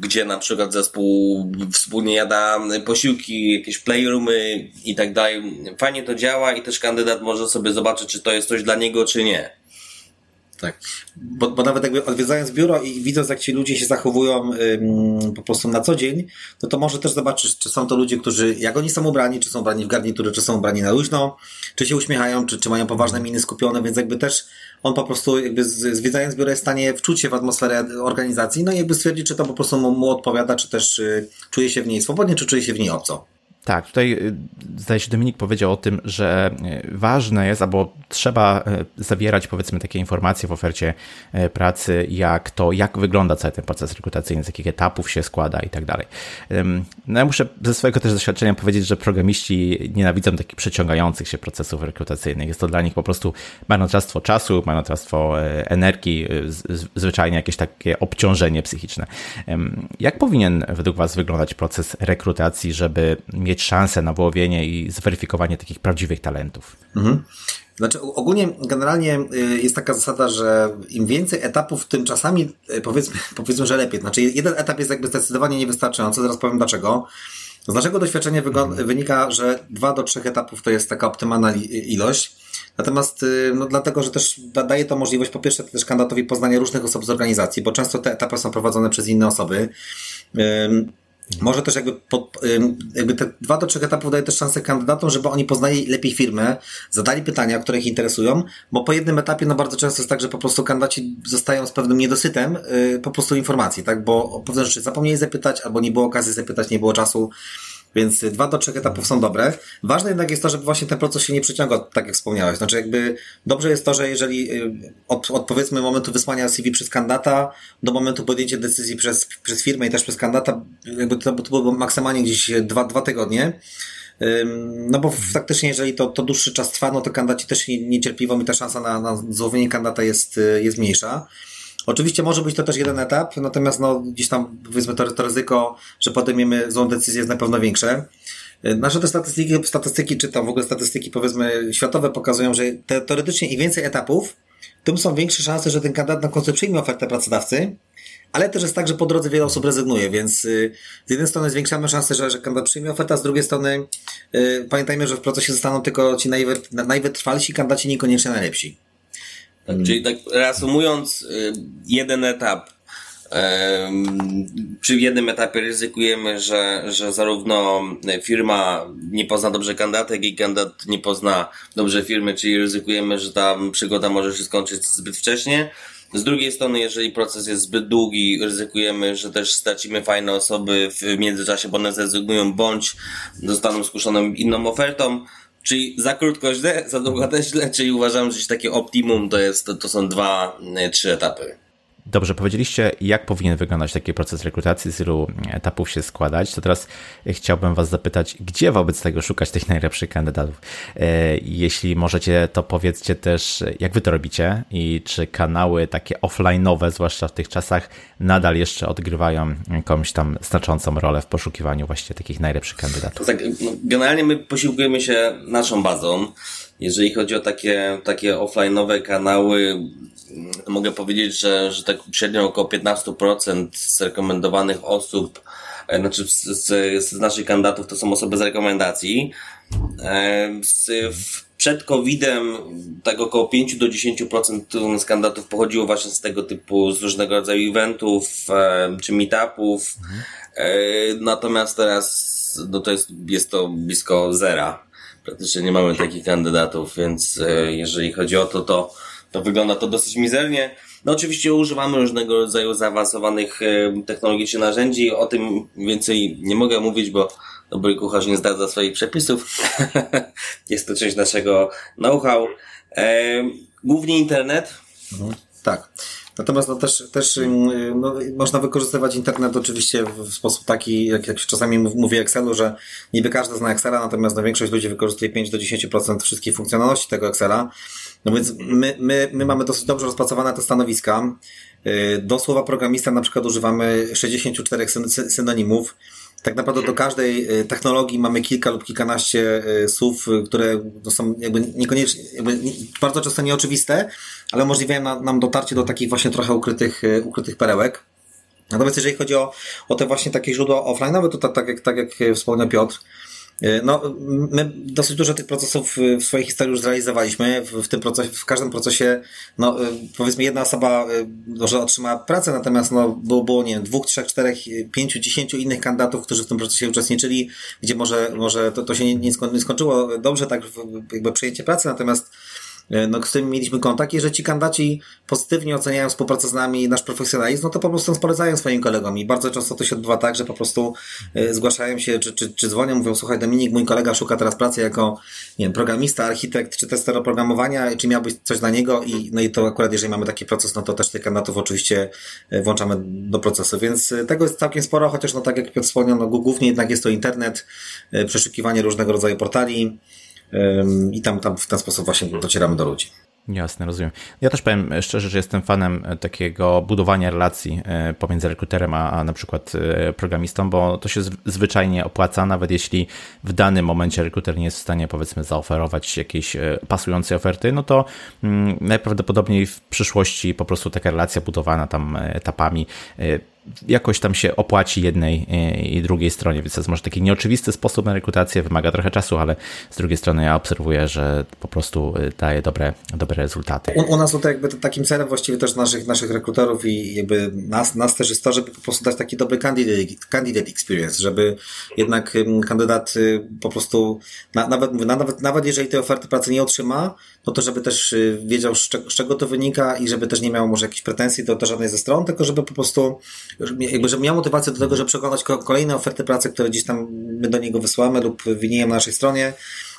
gdzie na przykład zespół wspólnie jada posiłki, jakieś playroomy i tak dalej. Fajnie to działa i też kandydat może sobie zobaczyć, czy to jest coś dla niego, czy nie. Tak. Bo, bo nawet jakby odwiedzając biuro i widząc, jak ci ludzie się zachowują ym, po prostu na co dzień, no to może też zobaczyć, czy są to ludzie, którzy, jak oni są ubrani, czy są ubrani w garnitury, czy są ubrani na luźno, czy się uśmiechają, czy, czy mają poważne miny skupione, więc jakby też on po prostu jakby zwiedzając biuro jest w stanie wczuć się w atmosferę organizacji, no i jakby stwierdzić, czy to po prostu mu, mu odpowiada, czy też y, czuje się w niej swobodnie, czy czuje się w niej obco. Tak, tutaj y, zdaje się Dominik powiedział o tym, że y, ważne jest, albo trzeba y, zawierać powiedzmy takie informacje w ofercie pracy, jak to, jak wygląda cały ten proces rekrutacyjny, z jakich etapów się składa i tak dalej. No ja muszę ze swojego też doświadczenia powiedzieć, że programiści nienawidzą takich przeciągających się procesów rekrutacyjnych. Jest to dla nich po prostu marnotrawstwo czasu, marnotrawstwo energii, zwyczajnie jakieś takie obciążenie psychiczne. Jak powinien według Was wyglądać proces rekrutacji, żeby mieć mieć szansę na wyłowienie i zweryfikowanie takich prawdziwych talentów. Mhm. Znaczy, ogólnie, generalnie y, jest taka zasada, że im więcej etapów, tym czasami y, powiedzmy, powiedzmy że lepiej. Znaczy, jeden etap jest jakby zdecydowanie niewystarczający, zaraz powiem dlaczego. Z naszego doświadczenia mhm. wynika, że dwa do trzech etapów to jest taka optymalna ilość. Natomiast, y, no dlatego, że też daje to możliwość, po pierwsze, też kandydatowi poznania różnych osób z organizacji, bo często te etapy są prowadzone przez inne osoby. Może też jakby, pod, jakby te dwa do trzech etapów daje też szansę kandydatom, żeby oni poznali lepiej firmę, zadali pytania, które ich interesują, bo po jednym etapie no bardzo często jest tak, że po prostu kandydaci zostają z pewnym niedosytem yy, po prostu informacji, tak, bo pewne rzeczy zapomnieli zapytać, albo nie było okazji zapytać, nie było czasu, więc dwa do trzech etapów są dobre. Ważne jednak jest to, żeby właśnie ten proces się nie przeciągał, tak jak wspomniałeś. Znaczy jakby dobrze jest to, że jeżeli y, od, od powiedzmy momentu wysłania CV przez kandydata do momentu podjęcia decyzji przez, przez firmę i też przez kandydata, jakby to, to maksymalnie gdzieś dwa, dwa tygodnie. No bo faktycznie, jeżeli to, to dłuższy czas trwa, no to kandydaci też niecierpliwą i ta szansa na, na złowienie kandydata jest, y, jest mniejsza. Oczywiście może być to też jeden etap, natomiast no, gdzieś tam powiedzmy to, to ryzyko, że podejmiemy złą decyzję jest na pewno większe. Nasze te statystyki, statystyki, czy tam w ogóle statystyki powiedzmy światowe pokazują, że te, teoretycznie im więcej etapów, tym są większe szanse, że ten kandydat na końcu przyjmie ofertę pracodawcy, ale też jest tak, że po drodze wiele osób rezygnuje, więc y, z jednej strony zwiększamy szanse, że, że kandydat przyjmie ofertę, a z drugiej strony yy, pamiętajmy, że w procesie zostaną tylko ci najwytrwalsi kandydaci, niekoniecznie najlepsi. Tak, Czyli tak reasumując, y, jeden etap Przy jednym etapie ryzykujemy, że, że zarówno firma nie pozna dobrze kandydata, jak i kandydat nie pozna dobrze firmy, czyli ryzykujemy, że ta przygoda może się skończyć zbyt wcześnie. Z drugiej strony, jeżeli proces jest zbyt długi, ryzykujemy, że też stracimy fajne osoby w międzyczasie, bo one zrezygnują bądź zostaną skuszone inną ofertą. Czyli za krótko źle, za długo też źle, czyli uważam, że takie optimum to jest, to, to są dwa, trzy etapy. Dobrze, powiedzieliście, jak powinien wyglądać taki proces rekrutacji, z ilu etapów się składać. To teraz chciałbym Was zapytać, gdzie wobec tego szukać tych najlepszych kandydatów? E, jeśli możecie, to powiedzcie też, jak Wy to robicie i czy kanały takie offline'owe, zwłaszcza w tych czasach, nadal jeszcze odgrywają jakąś tam znaczącą rolę w poszukiwaniu właśnie takich najlepszych kandydatów. Tak, no, generalnie my posiłkujemy się naszą bazą. Jeżeli chodzi o takie, takie offline'owe kanały, mogę powiedzieć, że, że tak średnio około 15% z rekomendowanych osób, e, znaczy z, z, z naszych kandydatów to są osoby z rekomendacji. E, z, przed COVID-em tak około 5 do 10% z kandydatów pochodziło właśnie z tego typu, z różnego rodzaju eventów e, czy meetupów. Mhm. Natomiast teraz no to jest, jest to blisko zera. Praktycznie nie mamy takich kandydatów, więc jeżeli chodzi o to, to to wygląda to dosyć mizernie. No oczywiście używamy różnego rodzaju zaawansowanych technologicznie narzędzi. O tym więcej nie mogę mówić, bo dobry kucharz nie zdradza swoich przepisów. Jest to część naszego know-how. Głównie internet. Mhm, tak. Natomiast no, też, też no, można wykorzystywać internet oczywiście w sposób taki, jak, jak czasami mówię Excelu, że niby każdy zna Excela, natomiast no, większość ludzi wykorzystuje 5 do 10% wszystkich funkcjonalności tego Excela. No więc my, my, my mamy dosyć dobrze rozpracowane te stanowiska. Y, do słowa programista na przykład używamy 64 synonimów. Tak naprawdę do każdej y, technologii mamy kilka lub kilkanaście y, słów, które są jakby niekoniecznie, jakby bardzo często nieoczywiste, ale umożliwiają nam dotarcie do takich właśnie trochę ukrytych, ukrytych perełek. Natomiast jeżeli chodzi o, o te właśnie takie źródła offline'owe, to tak, tak, jak, tak jak wspomniał Piotr, no, my dosyć dużo tych procesów w swojej historii już zrealizowaliśmy. W, tym procesie, w każdym procesie, no, e, powiedzmy jedna osoba e, może otrzymała pracę, natomiast no, było, było, nie wiem, dwóch, trzech, czterech, pięciu, dziesięciu innych kandydatów, którzy w tym procesie uczestniczyli, gdzie może, może to, to się nie, nie skończyło dobrze, tak, jakby przejęcie pracy, natomiast E, no, z którymi mieliśmy kontakt i że ci kandydaci pozytywnie oceniają współpracę z nami nasz profesjonalizm, no to po prostu polecają swoim kolegom. I bardzo często to się odbywa tak, że po prostu e, zgłaszają się, czy, czy, czy dzwonią, mówią, słuchaj Dominik, mój kolega szuka teraz pracy jako, nie wiem, programista, architekt, czy tester oprogramowania, czy miałbyś coś dla niego? I, no i to akurat jeżeli mamy taki proces, no to też tych kandydatów oczywiście e, włączamy do procesu, więc tego jest całkiem sporo, chociaż no tak jak Piotr wspomniał, no głównie jednak jest to internet, przeszukiwanie różnego rodzaju portali, i tam, tam w ten sposób właśnie docieramy do ludzi. Jasne, rozumiem. Ja też powiem szczerze, że jestem fanem e, takiego budowania relacji e, pomiędzy rekruterem a, a na przykład e, programistą, bo to się zwyczajnie opłaca, nawet jeśli w danym momencie rekruter nie jest w stanie powiedzmy zaoferować jakiejś pasującej oferty, no to mm, najprawdopodobniej w przyszłości po prostu taka relacja budowana tam etapami jakoś tam się opłaci jednej e, i drugiej stronie, więc to jest może taki nieoczywisty sposób na rekrutację, wymaga trochę czasu, ale z drugiej strony ja obserwuję, że po prostu e, daje dobre, dobre rezultaty. U, u nas tutaj jakby takim celem właściwie też naszych, naszych rekruterów i jakby nas, nas też jest to, żeby po prostu dać taki dobry candidate, candidate experience, żeby jednak kandydat y, po prostu, na, nawet, nawet, nawet jeżeli tej oferty pracy nie otrzyma, no to żeby też y, wiedział z czego to wynika i żeby też nie miał może jakichś pretensji do, do żadnej ze stron, tylko żeby po prostu jakby, żeby miał motywację do tego, żeby przekonać kolejne oferty pracy, które gdzieś tam my do niego wysyłamy lub winijemy na naszej stronie,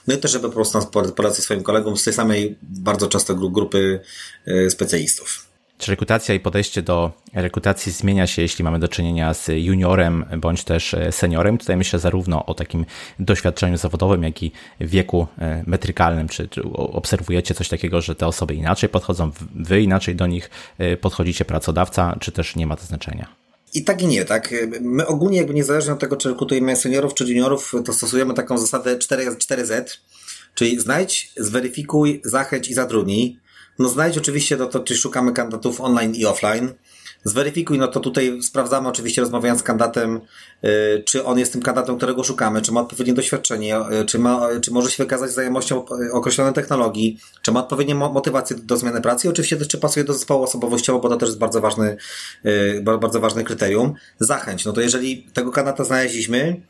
no i też, żeby po prostu polecać swoim kolegom z tej samej bardzo często grupy y, specjalistów. Czy rekrutacja i podejście do rekrutacji zmienia się, jeśli mamy do czynienia z juniorem bądź też e, seniorem? Tutaj myślę zarówno o takim doświadczeniu zawodowym, jak i wieku e, metrykalnym. Czy, czy obserwujecie coś takiego, że te osoby inaczej podchodzą, wy inaczej do nich e, podchodzicie, pracodawca, czy też nie ma to znaczenia? I tak i nie, tak. My ogólnie jakby niezależnie od tego, czy rekrutujemy seniorów czy juniorów, to stosujemy taką zasadę 4, 4Z, czyli znajdź, zweryfikuj, zachęć i zatrudnij. No znajdź oczywiście, to, to czy szukamy kandydatów online i offline. zweryfikuj, no to tutaj sprawdzamy oczywiście rozmawiając z kandydatem, y, czy on jest tym kandydatem, którego szukamy, czy ma odpowiednie doświadczenie, y, czy, ma, czy może się wykazać znajomością określonej technologii, czy ma odpowiednie motywacje do zmiany pracy i oczywiście też czy pasuje do zespołu osobowościowo, bo to też jest bardzo ważny, bardzo ważne kryterium. Zachęć, no to jeżeli tego kandydata znaleźliśmy,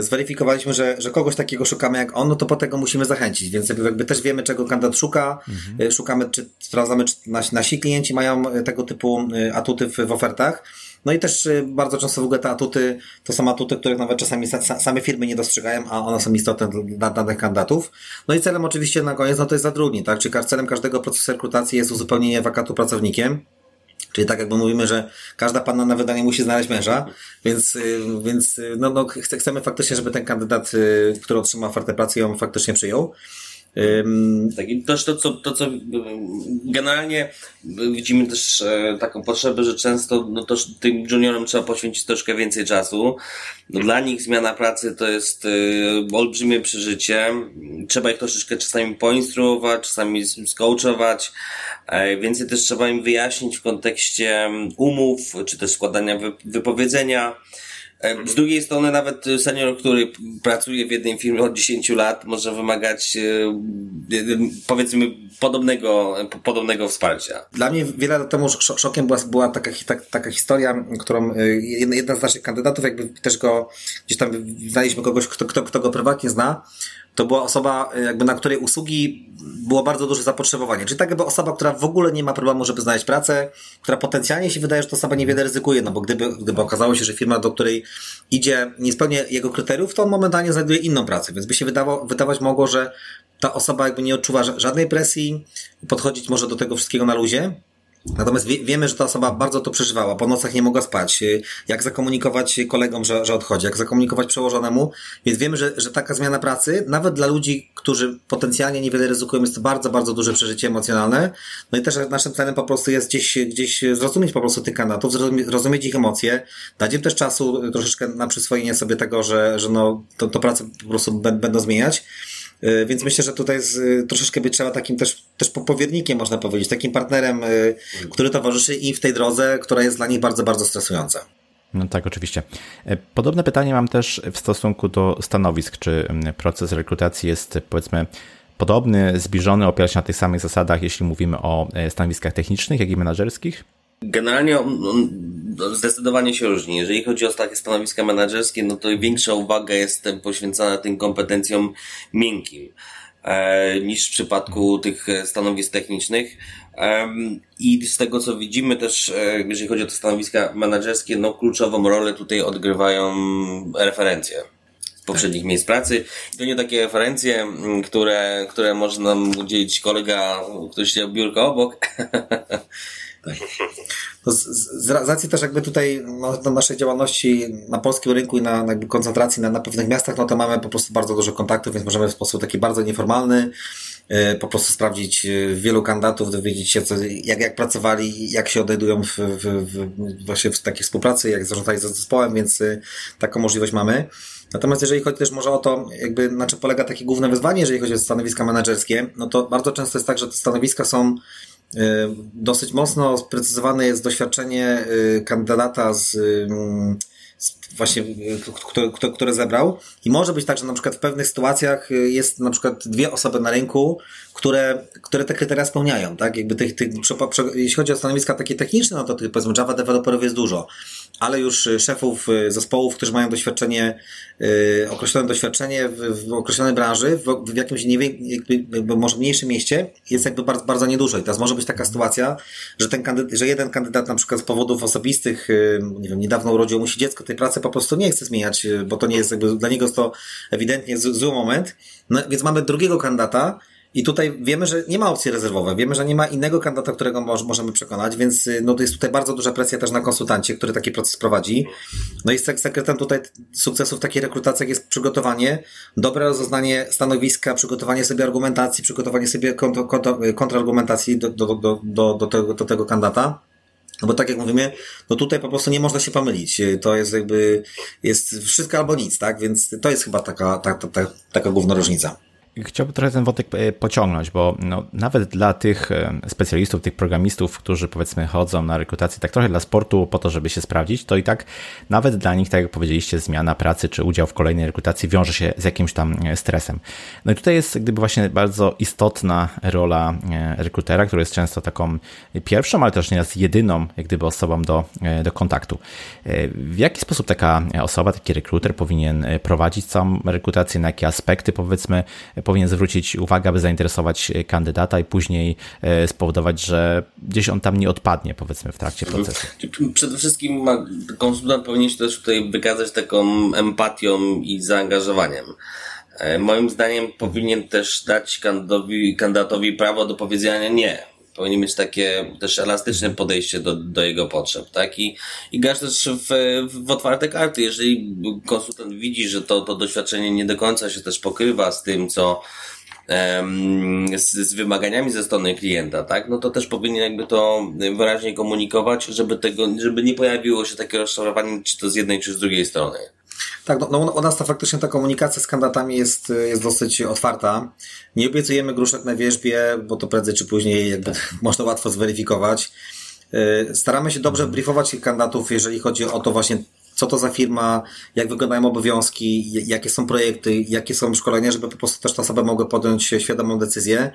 zweryfikowaliśmy, że, że kogoś takiego szukamy jak on, no to po tego musimy zachęcić, więc jakby też wiemy, czego kandydat szuka, mhm. szukamy, czy sprawdzamy, czy nasi, nasi klienci mają e, tego typu atuty w, w ofertach. No i też bardzo często w ogóle te atuty to są atuty, których nawet czasami same firmy nie dostrzegają, a one są istotne dla danych kandydatów. No i celem oczywiście na koniec, no to jest zatrudnić, tak? Czyli celem każdego procesu rekrutacji jest uzupełnienie wakatu pracownikiem. Czyli tak jakby mówimy, że każda panna na wydanie musi znaleźć męża, więc, y, więc y, no, no, chcemy faktycznie, żeby ten kandydat, y, który otrzyma ofertę pracy, ją faktycznie przyjął. Tak, też to, co, to, co generalnie widzimy też e, taką potrzebę, że często no to tym juniorom trzeba poświęcić troszkę więcej czasu. No, dla nich zmiana pracy to jest e, olbrzymie przeżycie. Trzeba ich troszeczkę czasami poinstruować, czasami skoachować. E, więcej też trzeba im wyjaśnić w kontekście umów, czy też składania wypowiedzenia. E, z drugiej strony nawet senior, który pracuje w jednej firmie od 10 lat może wymagać e, powiedzmy podobnego, podobnego wsparcia. Dla mnie wiele lat temu szokiem była, była taka, taka, taka historia, którą e, jedna z naszych kandydatów jakby też go gdzieś tam znaliśmy kogoś, kto, kto, kto go prywatnie zna to była osoba, y, jakby na której usługi było bardzo duże zapotrzebowanie. Czyli tak jakby osoba, która w ogóle nie ma problemu, żeby znaleźć pracę, która potencjalnie się wydaje, że to osoba niewiele ryzykuje, no bo gdyby, gdyby okazało się, że firma, do której idzie, nie spełnia jego kryteriów, to on momentalnie znajduje inną pracę, więc by się wydało, wydawać mogło, że ta osoba jakby nie odczuwa żadnej presji, podchodzić może do tego wszystkiego na luzie, Natomiast wie, wiemy, że ta osoba bardzo to przeżywała, po nocach nie mogła spać, jak zakomunikować kolegom, że, że odchodzi, jak zakomunikować przełożonemu, więc wiemy, że, że taka zmiana pracy, nawet dla ludzi, którzy potencjalnie niewiele ryzykują, jest to bardzo, bardzo duże przeżycie emocjonalne. No i też naszym celem po prostu jest gdzieś, gdzieś zrozumieć po prostu tych kandydatów, zrozumieć ich emocje, dać im też czasu troszeczkę na przyswojenie sobie tego, że, że no, to, to pracę po prostu będą zmieniać. E, więc myślę, że tutaj z, e, troszeczkę by trzeba takim też, też można powiedzieć, takim partnerem, e, który towarzyszy im w tej drodze, która jest dla nich bardzo, bardzo stresująca. No tak, oczywiście. Podobne pytanie mam też w stosunku do stanowisk. Czy proces rekrutacji jest, powiedzmy, podobny, zbliżony, opiera się na tych samych zasadach, jeśli mówimy o stanowiskach technicznych, jak i menedżerskich? Generalnie on, zdecydowanie się różni. Jeżeli chodzi o takie stanowiska menedżerskie, no to większa uwaga jest poświęcona tym kompetencjom miękkim e, niż w przypadku tych stanowisk technicznych. I z tego co widzimy też, e, jeżeli chodzi o te stanowiska menedżerskie, no kluczową rolę tutaj odgrywają referencje z poprzednich miejsc pracy. To nie takie referencje, które, które może nam udzielić kolega, który się biurko obok. No z, z, racji też jakby tutaj no, naszej działalności na polskim rynku i na, na koncentracji na, na pewnych miastach, no to mamy po prostu bardzo dużo kontaktów, więc możemy w sposób taki bardzo nieformalny e, po prostu sprawdzić e, wielu kandydatów, dowiedzieć się, co, jak, jak pracowali, jak się odnajdują w, w, w, właśnie w takiej współpracy, jak zarządzali ze zespołem, więc e, taką możliwość mamy. Natomiast jeżeli chodzi też może o to, jakby na czym polega takie główne wyzwanie, jeżeli chodzi o stanowiska menedżerskie, no to bardzo często jest tak, że te stanowiska są dosyć mocno sprecyzowane jest doświadczenie y, kandydata z, z właśnie, które, które zebrał. I może być tak, że na przykład w pewnych sytuacjach y, jest na przykład dwie osoby na rynku, które, które te kryteria spełniają, tak? Jakby tych, tych, jeśli chodzi o stanowiska takie techniczne, no to tych, powiedzmy Java deweloperów jest dużo ale już y, szefów y, zespołów, którzy mają doświadczenie, yy, określone doświadczenie w, w określonej branży, w, w jakimś nie jakby, może mniejszym mieście, jest jakby bardzo, bardzo niedużo. I teraz może być taka sytuacja, że ten kandydat, że jeden kandydat na przykład z powodów osobistych, nie wiem, niedawno urodził mu się dziecko, tej pracy po prostu nie chce zmieniać, bo to nie jest jakby, dla niego jest to ewidentnie zły moment. No, więc mamy drugiego kandydata, i tutaj wiemy, że nie ma opcji rezerwowej, wiemy, że nie ma innego kandydata, którego możemy przekonać, więc y, no, to jest tutaj bardzo duża presja też na konsultancie, który taki proces prowadzi. No i sekretem tutaj sukcesu w takiej rekrutacji jest przygotowanie, dobre rozeznanie stanowiska, przygotowanie sobie argumentacji, przygotowanie sobie kontrargumentacji do, do, do, do, do, tego, do tego kandydata. No bo tak jak mówimy, no tutaj po prostu nie można się pomylić. To jest jakby, jest wszystko albo nic, tak? Więc to jest chyba taka, ta, ta, ta, taka główna różnica. Chciałbym trochę ten wątek e, pociągnąć, bo no, nawet dla tych e, specjalistów, tych programistów, którzy powiedzmy chodzą na rekrutację tak trochę dla sportu po to, żeby się sprawdzić, to i tak nawet dla nich, tak jak powiedzieliście, zmiana pracy czy udział w kolejnej rekrutacji wiąże się z jakimś tam e, stresem. No i tutaj jest gdyby właśnie bardzo istotna rola rekrutera, który jest często taką pierwszą, ale też nieraz jedyną jak gdyby osobą do, do kontaktu. W jaki sposób taka osoba, taki rekruter powinien prowadzić całą rekrutację, na jakie aspekty powiedzmy powinien zwrócić uwagę, aby zainteresować kandydata i później e, spowodować, że gdzieś on tam nie odpadnie, powiedzmy, w trakcie procesu. Przede wszystkim konsultant powinien się też tutaj wykazać taką empatią i zaangażowaniem. E, moim zdaniem powinien też dać kandydatowi, kandydatowi prawo do powiedzenia nie powinien mieć takie też elastyczne podejście do, do jego potrzeb, tak? I, i grać też w, w otwarte karty. Jeżeli konsultant widzi, że to, to doświadczenie nie do końca się też pokrywa z tym, co z, z wymaganiami ze strony klienta, tak? No to też powinien jakby to wyraźnie komunikować, żeby tego, żeby nie pojawiło się takie rozczarowanie, czy to z jednej, czy z drugiej strony. Tak, no, no u nas to faktycznie ta komunikacja z kandydatami jest, jest dosyć otwarta. Nie obiecujemy gruszek na wierzbie, bo to prędzej czy później jakby można łatwo zweryfikować. Y, staramy się dobrze briefować kandydatów, jeżeli chodzi o to właśnie, co to za firma, jak wyglądają obowiązki, jakie są projekty, jakie są szkolenia, żeby po prostu też ta osoba mogła podjąć świadomą decyzję.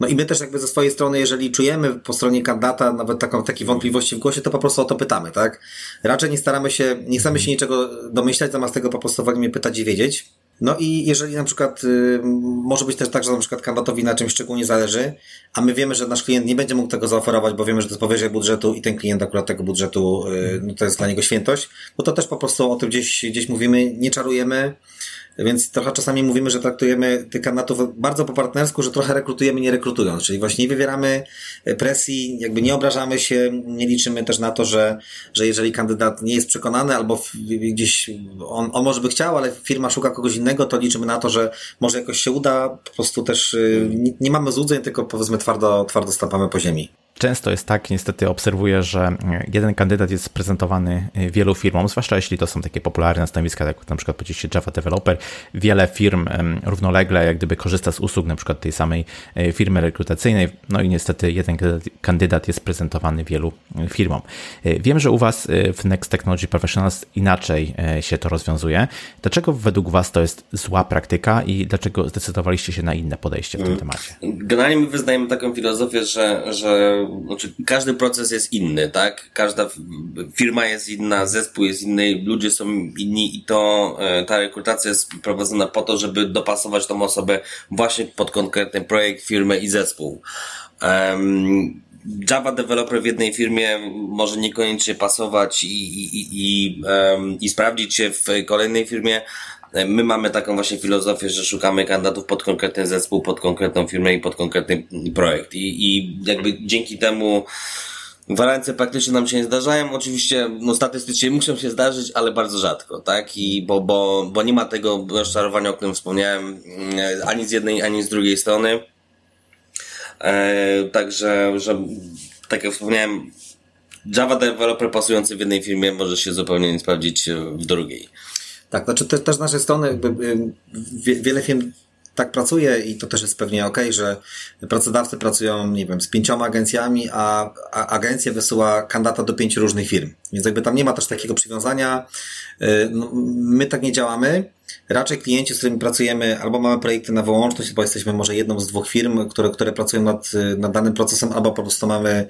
No i my też jakby ze swojej strony, jeżeli czujemy po stronie kandydata nawet taką, takie wątpliwości w głosie, to po prostu o to pytamy, tak? Raczej nie staramy się, nie chcemy się niczego domyślać, zamiast tego po prostu wolimy pytać i wiedzieć. No i jeżeli na przykład y, może być też tak, że na przykład kandydatowi na czymś szczególnie zależy, a my wiemy, że nasz klient nie będzie mógł tego zaoferować, bo wiemy, że to jest powyżej budżetu i ten klient akurat tego budżetu, y, no to jest dla niego świętość, no to też po prostu o tym gdzieś, gdzieś mówimy, nie czarujemy, więc trochę czasami mówimy, że traktujemy tych kandydatów bardzo po partnersku, że trochę rekrutujemy nie rekrutując, czyli właśnie nie wywieramy presji, jakby nie obrażamy się, nie liczymy też na to, że, że jeżeli kandydat nie jest przekonany albo gdzieś on, on może by chciał, ale firma szuka kogoś innego, to liczymy na to, że może jakoś się uda, po prostu też y, nie, nie mamy złudzeń, tylko powiedzmy twardo, twardo stąpamy po ziemi. Często jest tak, niestety obserwuję, że jeden kandydat jest prezentowany wielu firmom, zwłaszcza jeśli to są takie popularne stanowiska, jak na przykład powiedzieliście Java Developer. Wiele firm równolegle jak gdyby korzysta z usług na przykład tej samej e, firmy rekrutacyjnej, no i niestety jeden kandydat jest prezentowany wielu e, firmom. Wiem, że u Was w Next Technology Professionals inaczej się to rozwiązuje. Dlaczego według Was to jest zła praktyka i dlaczego zdecydowaliście się na inne podejście w tym mm. temacie? Generalnie my wyznajemy taką filozofię, że, że znaczy każdy proces jest inny, tak? Każda firma jest inna, zespół jest inny, ludzie są inni i to e, ta rekrutacja jest prowadzona po to, żeby dopasować tą osobę właśnie pod konkretny projekt, firmę i zespół. Um, Java developer w jednej firmie może niekoniecznie pasować i, i, i, um, i sprawdzić się w kolejnej firmie, My mamy taką właśnie filozofię, że szukamy kandydatów pod konkretny zespół, pod konkretną firmę i pod konkretny projekt. I, i jakby dzięki temu Gwarancje praktycznie nam się nie zdarzają. Oczywiście, no statystycznie muszą się zdarzyć, ale bardzo rzadko, tak? I bo, bo, bo nie ma tego rozczarowania, o którym wspomniałem, mm, ani z jednej, ani z drugiej strony. E, także, że tak jak wspomniałem, Java developer pasujący w jednej firmie może się zupełnie nie sprawdzić w drugiej. Tak, znaczy też, też z naszej strony jakby, wiele firm tak pracuje i to też jest pewnie ok, że pracodawcy pracują, nie wiem, z pięcioma agencjami, a, a agencja wysyła kandydata do pięciu różnych firm. Więc jakby tam nie ma też takiego przywiązania. Y, no, my tak nie działamy. Raczej klienci, z którymi pracujemy, albo mamy projekty na wyłączność, albo jesteśmy może jedną z dwóch firm, które, które pracują nad, nad danym procesem, albo po prostu mamy,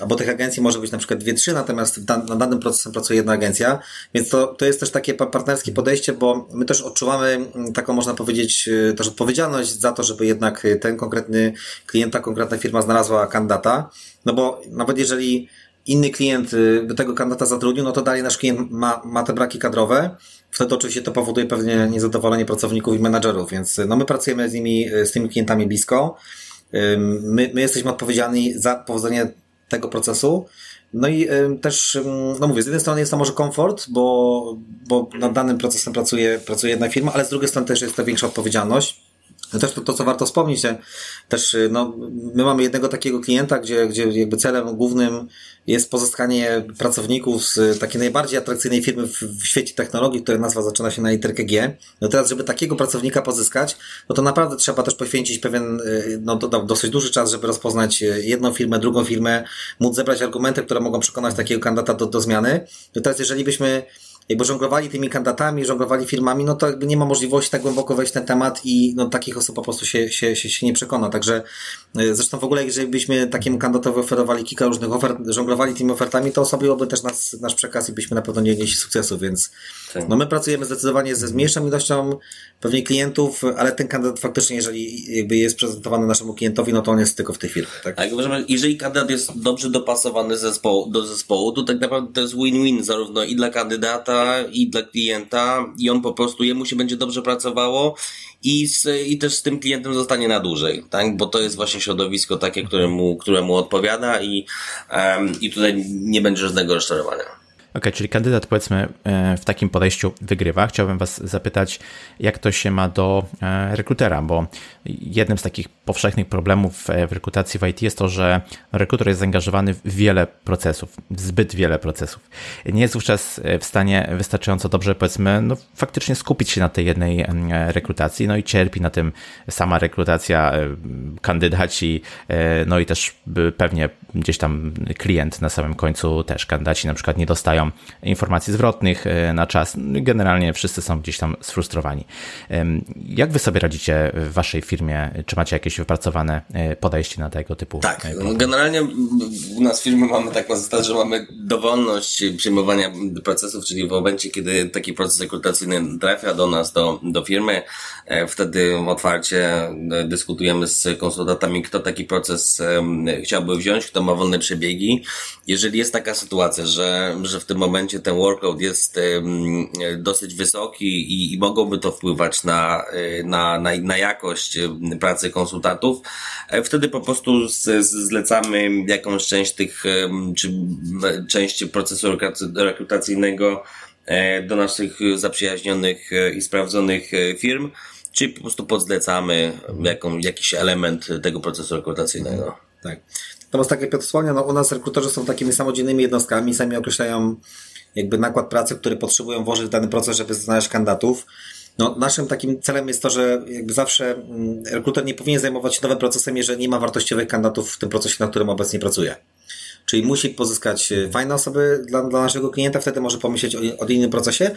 albo tych agencji może być na przykład dwie, trzy, natomiast nad danym procesem pracuje jedna agencja, więc to, to jest też takie partnerskie podejście, bo my też odczuwamy mm, taką, można powiedzieć, y, też odpowiedzialność za to, żeby jednak ten konkretny klient, ta konkretna firma znalazła kandydata, no bo nawet jeżeli inny klient y, do tego kandydata zatrudnił, no to dalej nasz klient ma, ma te braki kadrowe. Wtedy oczywiście to powoduje pewnie niezadowolenie pracowników i menadżerów, więc y, no my pracujemy z nimi, y, z tymi klientami blisko. My, my jesteśmy odpowiedzialni za powodzenie tego procesu. No i też, no mówię, z jednej strony jest to może komfort, bo, bo nad danym procesem pracuje, pracuje jedna firma, ale z drugiej strony też jest to większa odpowiedzialność No też to, to, co warto wspomnieć, że też no, my mamy jednego takiego klienta, gdzie, gdzie jakby celem głównym jest pozyskanie pracowników z takiej najbardziej atrakcyjnej firmy w, w świecie technologii, której nazwa zaczyna się na literkę G. No teraz, żeby takiego pracownika pozyskać, no to naprawdę trzeba też poświęcić pewien, no do, dosyć duży czas, żeby rozpoznać jedną firmę, drugą firmę, móc zebrać argumenty, które mogą przekonać takiego kandydata do, do zmiany. No teraz, jeżeli byśmy jakby żonglowali tymi kandydatami, żonglowali firmami, no to jakby nie ma możliwości tak głęboko wejść w ten temat i no, takich osób po prostu się, się, się, się nie przekona. Także e, zresztą w ogóle, jeżeli byśmy takiemu kandydatowi oferowali kilka różnych ofert, żonglowali tymi ofertami, to osłabiłoby też nas, nasz przekaz i byśmy na pewno nie nieśli sukcesu, więc tak. no my pracujemy zdecydowanie ze mniejszą ilością pewnie klientów, ale ten kandydat faktycznie, jeżeli jakby jest prezentowany naszemu klientowi, no to on jest tylko w tej firmie. Tak? Tak, jeżeli kandydat jest dobrze dopasowany zespołu, do zespołu, to tak naprawdę to jest win-win zarówno i dla kandydata, i dla klienta i on po prostu, jemu się będzie dobrze pracowało i, z, i też z tym klientem zostanie na dłużej, tak? Bo to jest właśnie środowisko takie, któremu, któremu odpowiada i, um, i tutaj nie będzie żadnego rozczarowania. OK, czyli kandydat powiedzmy e, w takim podejściu wygrywa. Chciałbym Was zapytać, jak to się ma do e, rekrutera, bo jednym z takich powszechnych problemów w rekrutacji w IT jest to, że rekruter jest zaangażowany w wiele procesów, zbyt wiele procesów. Nie jest wówczas w stanie wystarczająco dobrze, powiedzmy, no, faktycznie skupić się na tej jednej rekrutacji, no i cierpi na tym sama rekrutacja, e, kandydaci, no i też pewnie gdzieś tam klient na samym końcu też kandydaci na przykład nie dostają informacji zwrotnych e, na czas. Generalnie wszyscy są gdzieś tam sfrustrowani. Jak wy sobie radzicie w waszej firmie? Czy macie jakieś wypracowane e, podejście na tego typu? Tak, e, problem? generalnie u nas w firmie mamy taką zasadę, że mamy dowolność przyjmowania procesów, czyli w momencie, kiedy taki proces rekrutacyjny trafia do nas, do, do firmy, wtedy otwarcie dyskutujemy z konsultantami, kto taki proces chciałby wziąć, kto ma wolne przebiegi. Jeżeli jest taka sytuacja, że, że w tym momencie ten workload jest dosyć wysoki i, i mogłoby to wpływać na, e, na, na, na jakość pracy konsultantów, e, wtedy po prostu zlecamy jakąś część tych, czy część procesu rekrutacyjnego e, do naszych zaprzyjaźnionych i sprawdzonych firm, czy po prostu podzlecamy jaką, jakiś element tego procesu rekrutacyjnego. Tak. Natomiast tak jak Piotr wspomniał, no u nas rekrutorzy są takimi samodzielnymi jednostkami, sami określają jakby nakład pracy, który potrzebują włożyć w dany proces, żeby znaleźć kandydatów. No, naszym takim celem jest to, że jakby zawsze mm, rekruter nie powinien zajmować się nowym procesem, jeżeli nie ma wartościowych kandydatów w tym procesie, na którym obecnie pracuje. Czyli musi pozyskać e, fajne osoby dla, dla naszego klienta, wtedy może pomyśleć o, o innym procesie.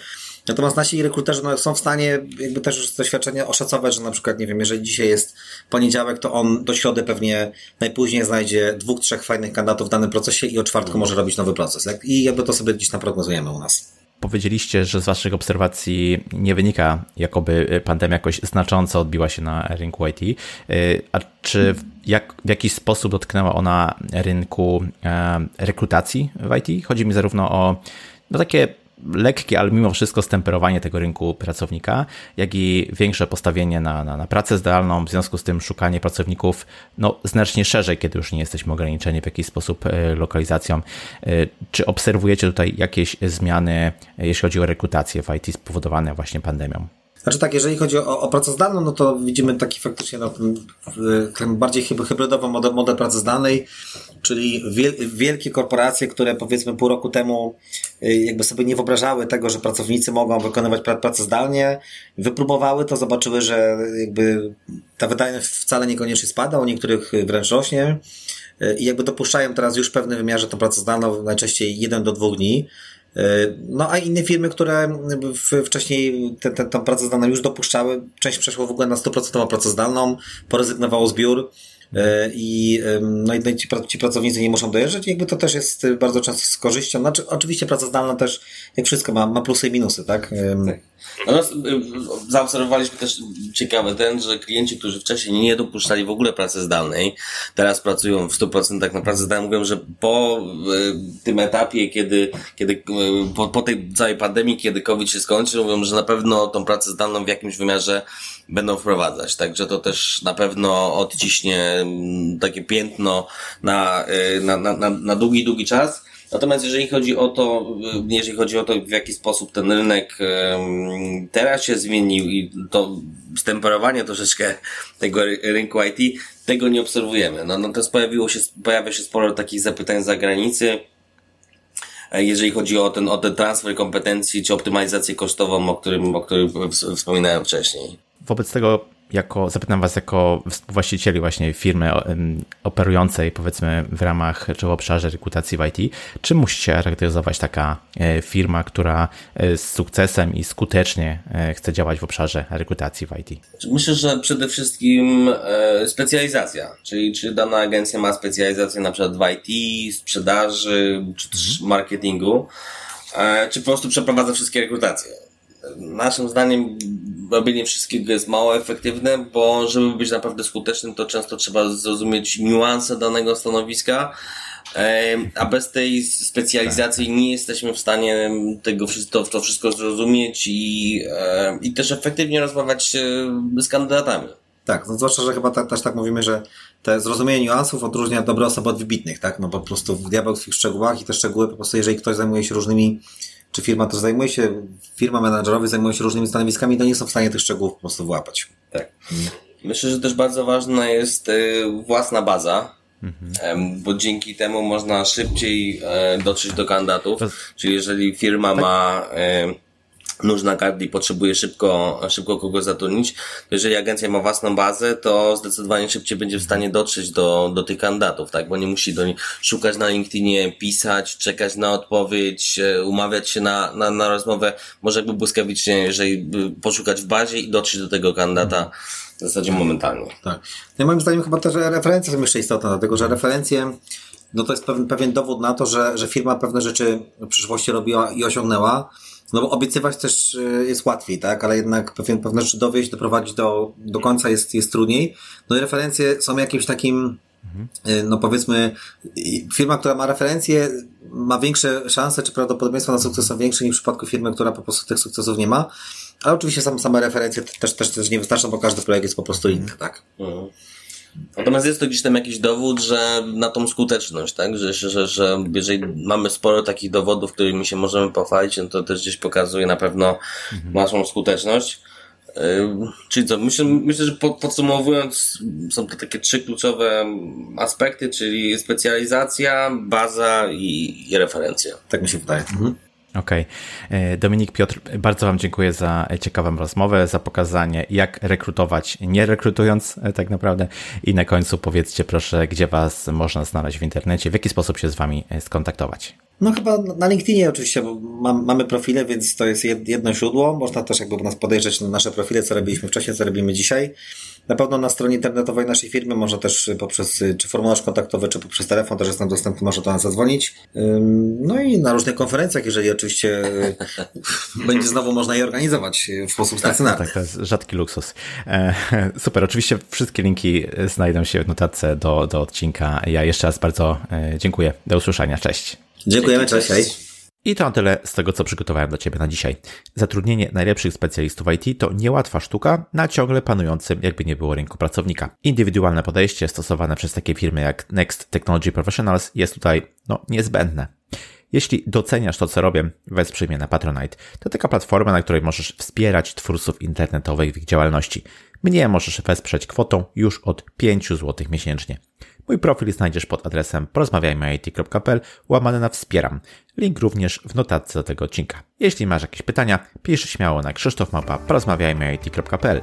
Natomiast nasi rekruterzy no, są w stanie jakby też z doświadczenia oszacować, że na przykład, nie wiem, jeżeli dzisiaj jest poniedziałek, to on do środy pewnie najpóźniej znajdzie dwóch, trzech fajnych kandydatów w danym procesie i o czwartku może robić nowy proces. Tak? I jakby to sobie gdzieś naprognozujemy u nas. Powiedzieliście, że z Waszych obserwacji nie wynika, jakoby pandemia jakoś znacząco odbiła się na rynku IT. Y, a czy w, jak, w jakiś sposób dotknęła ona rynku e, rekrutacji w IT? Chodzi mi zarówno o no, takie lekkie, ale mimo wszystko stemperowanie tego rynku pracownika, jak i większe postawienie na, na, na pracę zdalną, w związku z tym szukanie pracowników no, znacznie szerzej, kiedy już nie jesteśmy ograniczeni w jakiś sposób e, lokalizacją. E, czy obserwujecie tutaj jakieś zmiany, jeśli chodzi o rekrutację w IT spowodowane właśnie pandemią? Znaczy tak, jeżeli chodzi o, o pracę zdalną, no to widzimy taki faktycznie no, ten bardziej hybrydową model, model pracy zdalnej, czyli wiel, wielkie korporacje, które powiedzmy pół roku temu y, jakby sobie nie wyobrażały tego, że pracownicy mogą wykonywać pracę zdalnie, wypróbowały to, zobaczyły, że jakby ta wydajność wcale niekoniecznie spada, u niektórych wręcz rośnie y, i jakby dopuszczają teraz już w pewnym wymiarze tą pracę zdalną, najczęściej jeden do dwóch dni. No a inne firmy, które wcześniej tę, tę, tę pracę zdalną już dopuszczały, część przeszło w ogóle na 100% pracę zdalną, porezygnowało zbiór, E, i, no i ci, ci pracownicy nie muszą dojeżdżać jakby to też jest bardzo często z korzyścią. Znaczy, oczywiście praca zdalna też, jak wszystko, ma, ma plusy i minusy, tak? tak. No, zaobserwowaliśmy też ciekawy ten, że klienci, którzy wcześniej nie dopuszczali w ogóle pracy zdalnej, teraz pracują w 100% na pracy zdalnej, mówią, że po e, tym etapie, kiedy, kiedy e, po, po tej całej pandemii, kiedy COVID się skończy, mówią, że na pewno tą pracę zdalną w jakimś wymiarze będą wprowadzać. Także to też na pewno odciśnie mm, takie piętno na, y, na, na, na długi, długi czas. Natomiast jeżeli chodzi o to, jeżeli chodzi o to, w jaki sposób ten rynek teraz się zmienił i to stemperowanie troszeczkę tego rynku IT, tego nie obserwujemy. No, natomiast pojawiło się, pojawia się sporo takich zapytań z zagranicy, e, jeżeli chodzi o ten, o ten transfer kompetencji czy optymalizację kosztową, o którym, o którym wspominałem wcześniej. Wobec tego jako, zapytam Was jako właścicieli właśnie firmy operującej powiedzmy w ramach czy w obszarze rekrutacji w IT, czym musi się charakteryzować taka e, firma, która e, z sukcesem i skutecznie e, chce działać w obszarze rekrutacji w IT? Myślę, że przede wszystkim specjalizacja, czyli czy dana agencja ma specjalizację na przykład w IT, sprzedaży, czy też mhm. marketingu, czy po prostu przeprowadza wszystkie rekrutacje naszym zdaniem robienie wszystkiego jest mało efektywne, bo żeby być naprawdę skutecznym, to często trzeba zrozumieć niuanse danego stanowiska, a bez tej specjalizacji tak. nie jesteśmy w stanie tego wszystko, to wszystko zrozumieć i, i też efektywnie rozmawiać z kandydatami. Tak, no zwłaszcza, że chyba tak, też tak mówimy, że te zrozumienie niuansów odróżnia dobre osoby od wybitnych, tak? No po prostu diabeł w tych szczegółach i te szczegóły po prostu, jeżeli ktoś zajmuje się różnymi czy firma też zajmuje się, firma menadżerowa zajmuje się różnymi stanowiskami, to nie są w stanie tych szczegółów po prostu włapać. Tak. Myślę, że też bardzo ważna jest y, własna baza, mhm. bo dzięki temu można szybciej e, dotrzeć do kandydatów. Czyli jeżeli firma tak. ma nóż na gardle i potrzebuje szybko, szybko kogoś zatrudnić, jeżeli agencja ma własną bazę, to zdecydowanie szybciej będzie w stanie dotrzeć do, do tych kandydatów, tak? Bo nie musi do nich szukać na LinkedInie, pisać, czekać na odpowiedź, e, umawiać się na, na, na rozmowę, może jakby błyskawicznie, jeżeli poszukać w bazie i dotrzeć do tego kandydata w zasadzie momentalnie. Tak. No moim zdaniem chyba też referencje są jeszcze istotne, dlatego że referencje no to jest pewien, pewien dowód na to, że, że firma pewne rzeczy w przyszłości robiła i osiągnęła, no bo obiecywać też y, jest łatwiej, tak? Ale jednak pewien, pewne rzeczy dowieść, doprowadzić do, do końca jest, jest trudniej. No i referencje są jakimś takim, mhm. no powiedzmy, firma, która ma referencje, ma większe szanse, czy prawdopodobieństwo na sukces są większe niż w przypadku firmy, która po prostu tych sukcesów nie ma. Ale oczywiście same, same referencje też, też, też nie wystarczą, bo każdy projekt jest po prostu inny, tak? Mhm. Natomiast jest to gdzieś tam jakiś dowód, że na tą skuteczność, tak? Że, że, że jeżeli mamy sporo takich dowodów, którymi się możemy pochwalić, no to też gdzieś pokazuje na pewno mhm. naszą skuteczność. Yy, czyli co, myślę, myślę że podsumowując, są to takie trzy kluczowe aspekty, czyli specjalizacja, baza i, i referencja. Tak mi się wydaje. Mhm. Okej. Okay. Dominik Piotr, bardzo Wam dziękuję za ciekawą rozmowę, za pokazanie, jak rekrutować, nie rekrutując e, tak naprawdę. I na końcu powiedzcie proszę, gdzie Was można znaleźć w internecie, w jaki sposób się z Wami e, skontaktować. No chyba na LinkedInie oczywiście, bo mam, mamy profile, więc to jest jedno źródło. Można też jakby nas podejrzeć na nasze profile, co robiliśmy wcześniej, co robimy dzisiaj. Na pewno na stronie internetowej naszej firmy można też poprzez czy formularz kontaktowy, czy poprzez telefon też jest nam dostępny, można do nas zadzwonić. No i na różnych konferencjach, jeżeli oczywiście będzie znowu można je organizować w sposób stacjonarny. Tak, to jest rzadki luksus. E, super, oczywiście wszystkie linki znajdą się w notatce do, do odcinka. Ja jeszcze raz bardzo e, dziękuję. Do usłyszenia. Cześć. Dziękujemy, cześć. cześć. I to na tyle z tego, co przygotowałem dla Ciebie na dzisiaj. Zatrudnienie najlepszych specjalistów IT to niełatwa sztuka na ciągle panującym, jakby nie było rynku pracownika. Indywidualne podejście stosowane przez takie firmy jak Next Technology Professionals jest tutaj no, niezbędne. Jeśli doceniasz to, co robię, wesprzyj mnie na Patronite. To taka platforma, na której możesz wspierać twórców internetowych w ich działalności. Mnie możesz wesprzeć kwotą już od 5 zł miesięcznie. Mój profil znajdziesz pod adresem porozmawiajmyit.pl łamane na wspieram. Link również w notatce do tego odcinka. Jeśli masz jakieś pytania, pisz śmiało na krzysztofmapa porozmawiajmyit.pl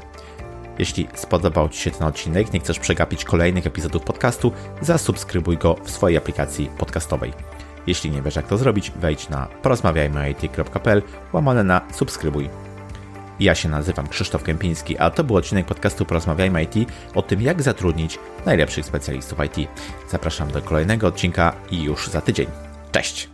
jeśli spodobał Ci się ten odcinek, nie chcesz przegapić kolejnych epizodów podcastu, zasubskrybuj go w swojej aplikacji podcastowej. Jeśli nie wiesz jak to zrobić, wejdź na porozmawiajmyit.pl łamane na subskrybuj. Ja się nazywam Krzysztof Kępiński, a to był odcinek podcastu Porozmawiajmy IT o tym, jak zatrudnić najlepszych specjalistów IT. Zapraszam do kolejnego odcinka i już za tydzień. Cześć!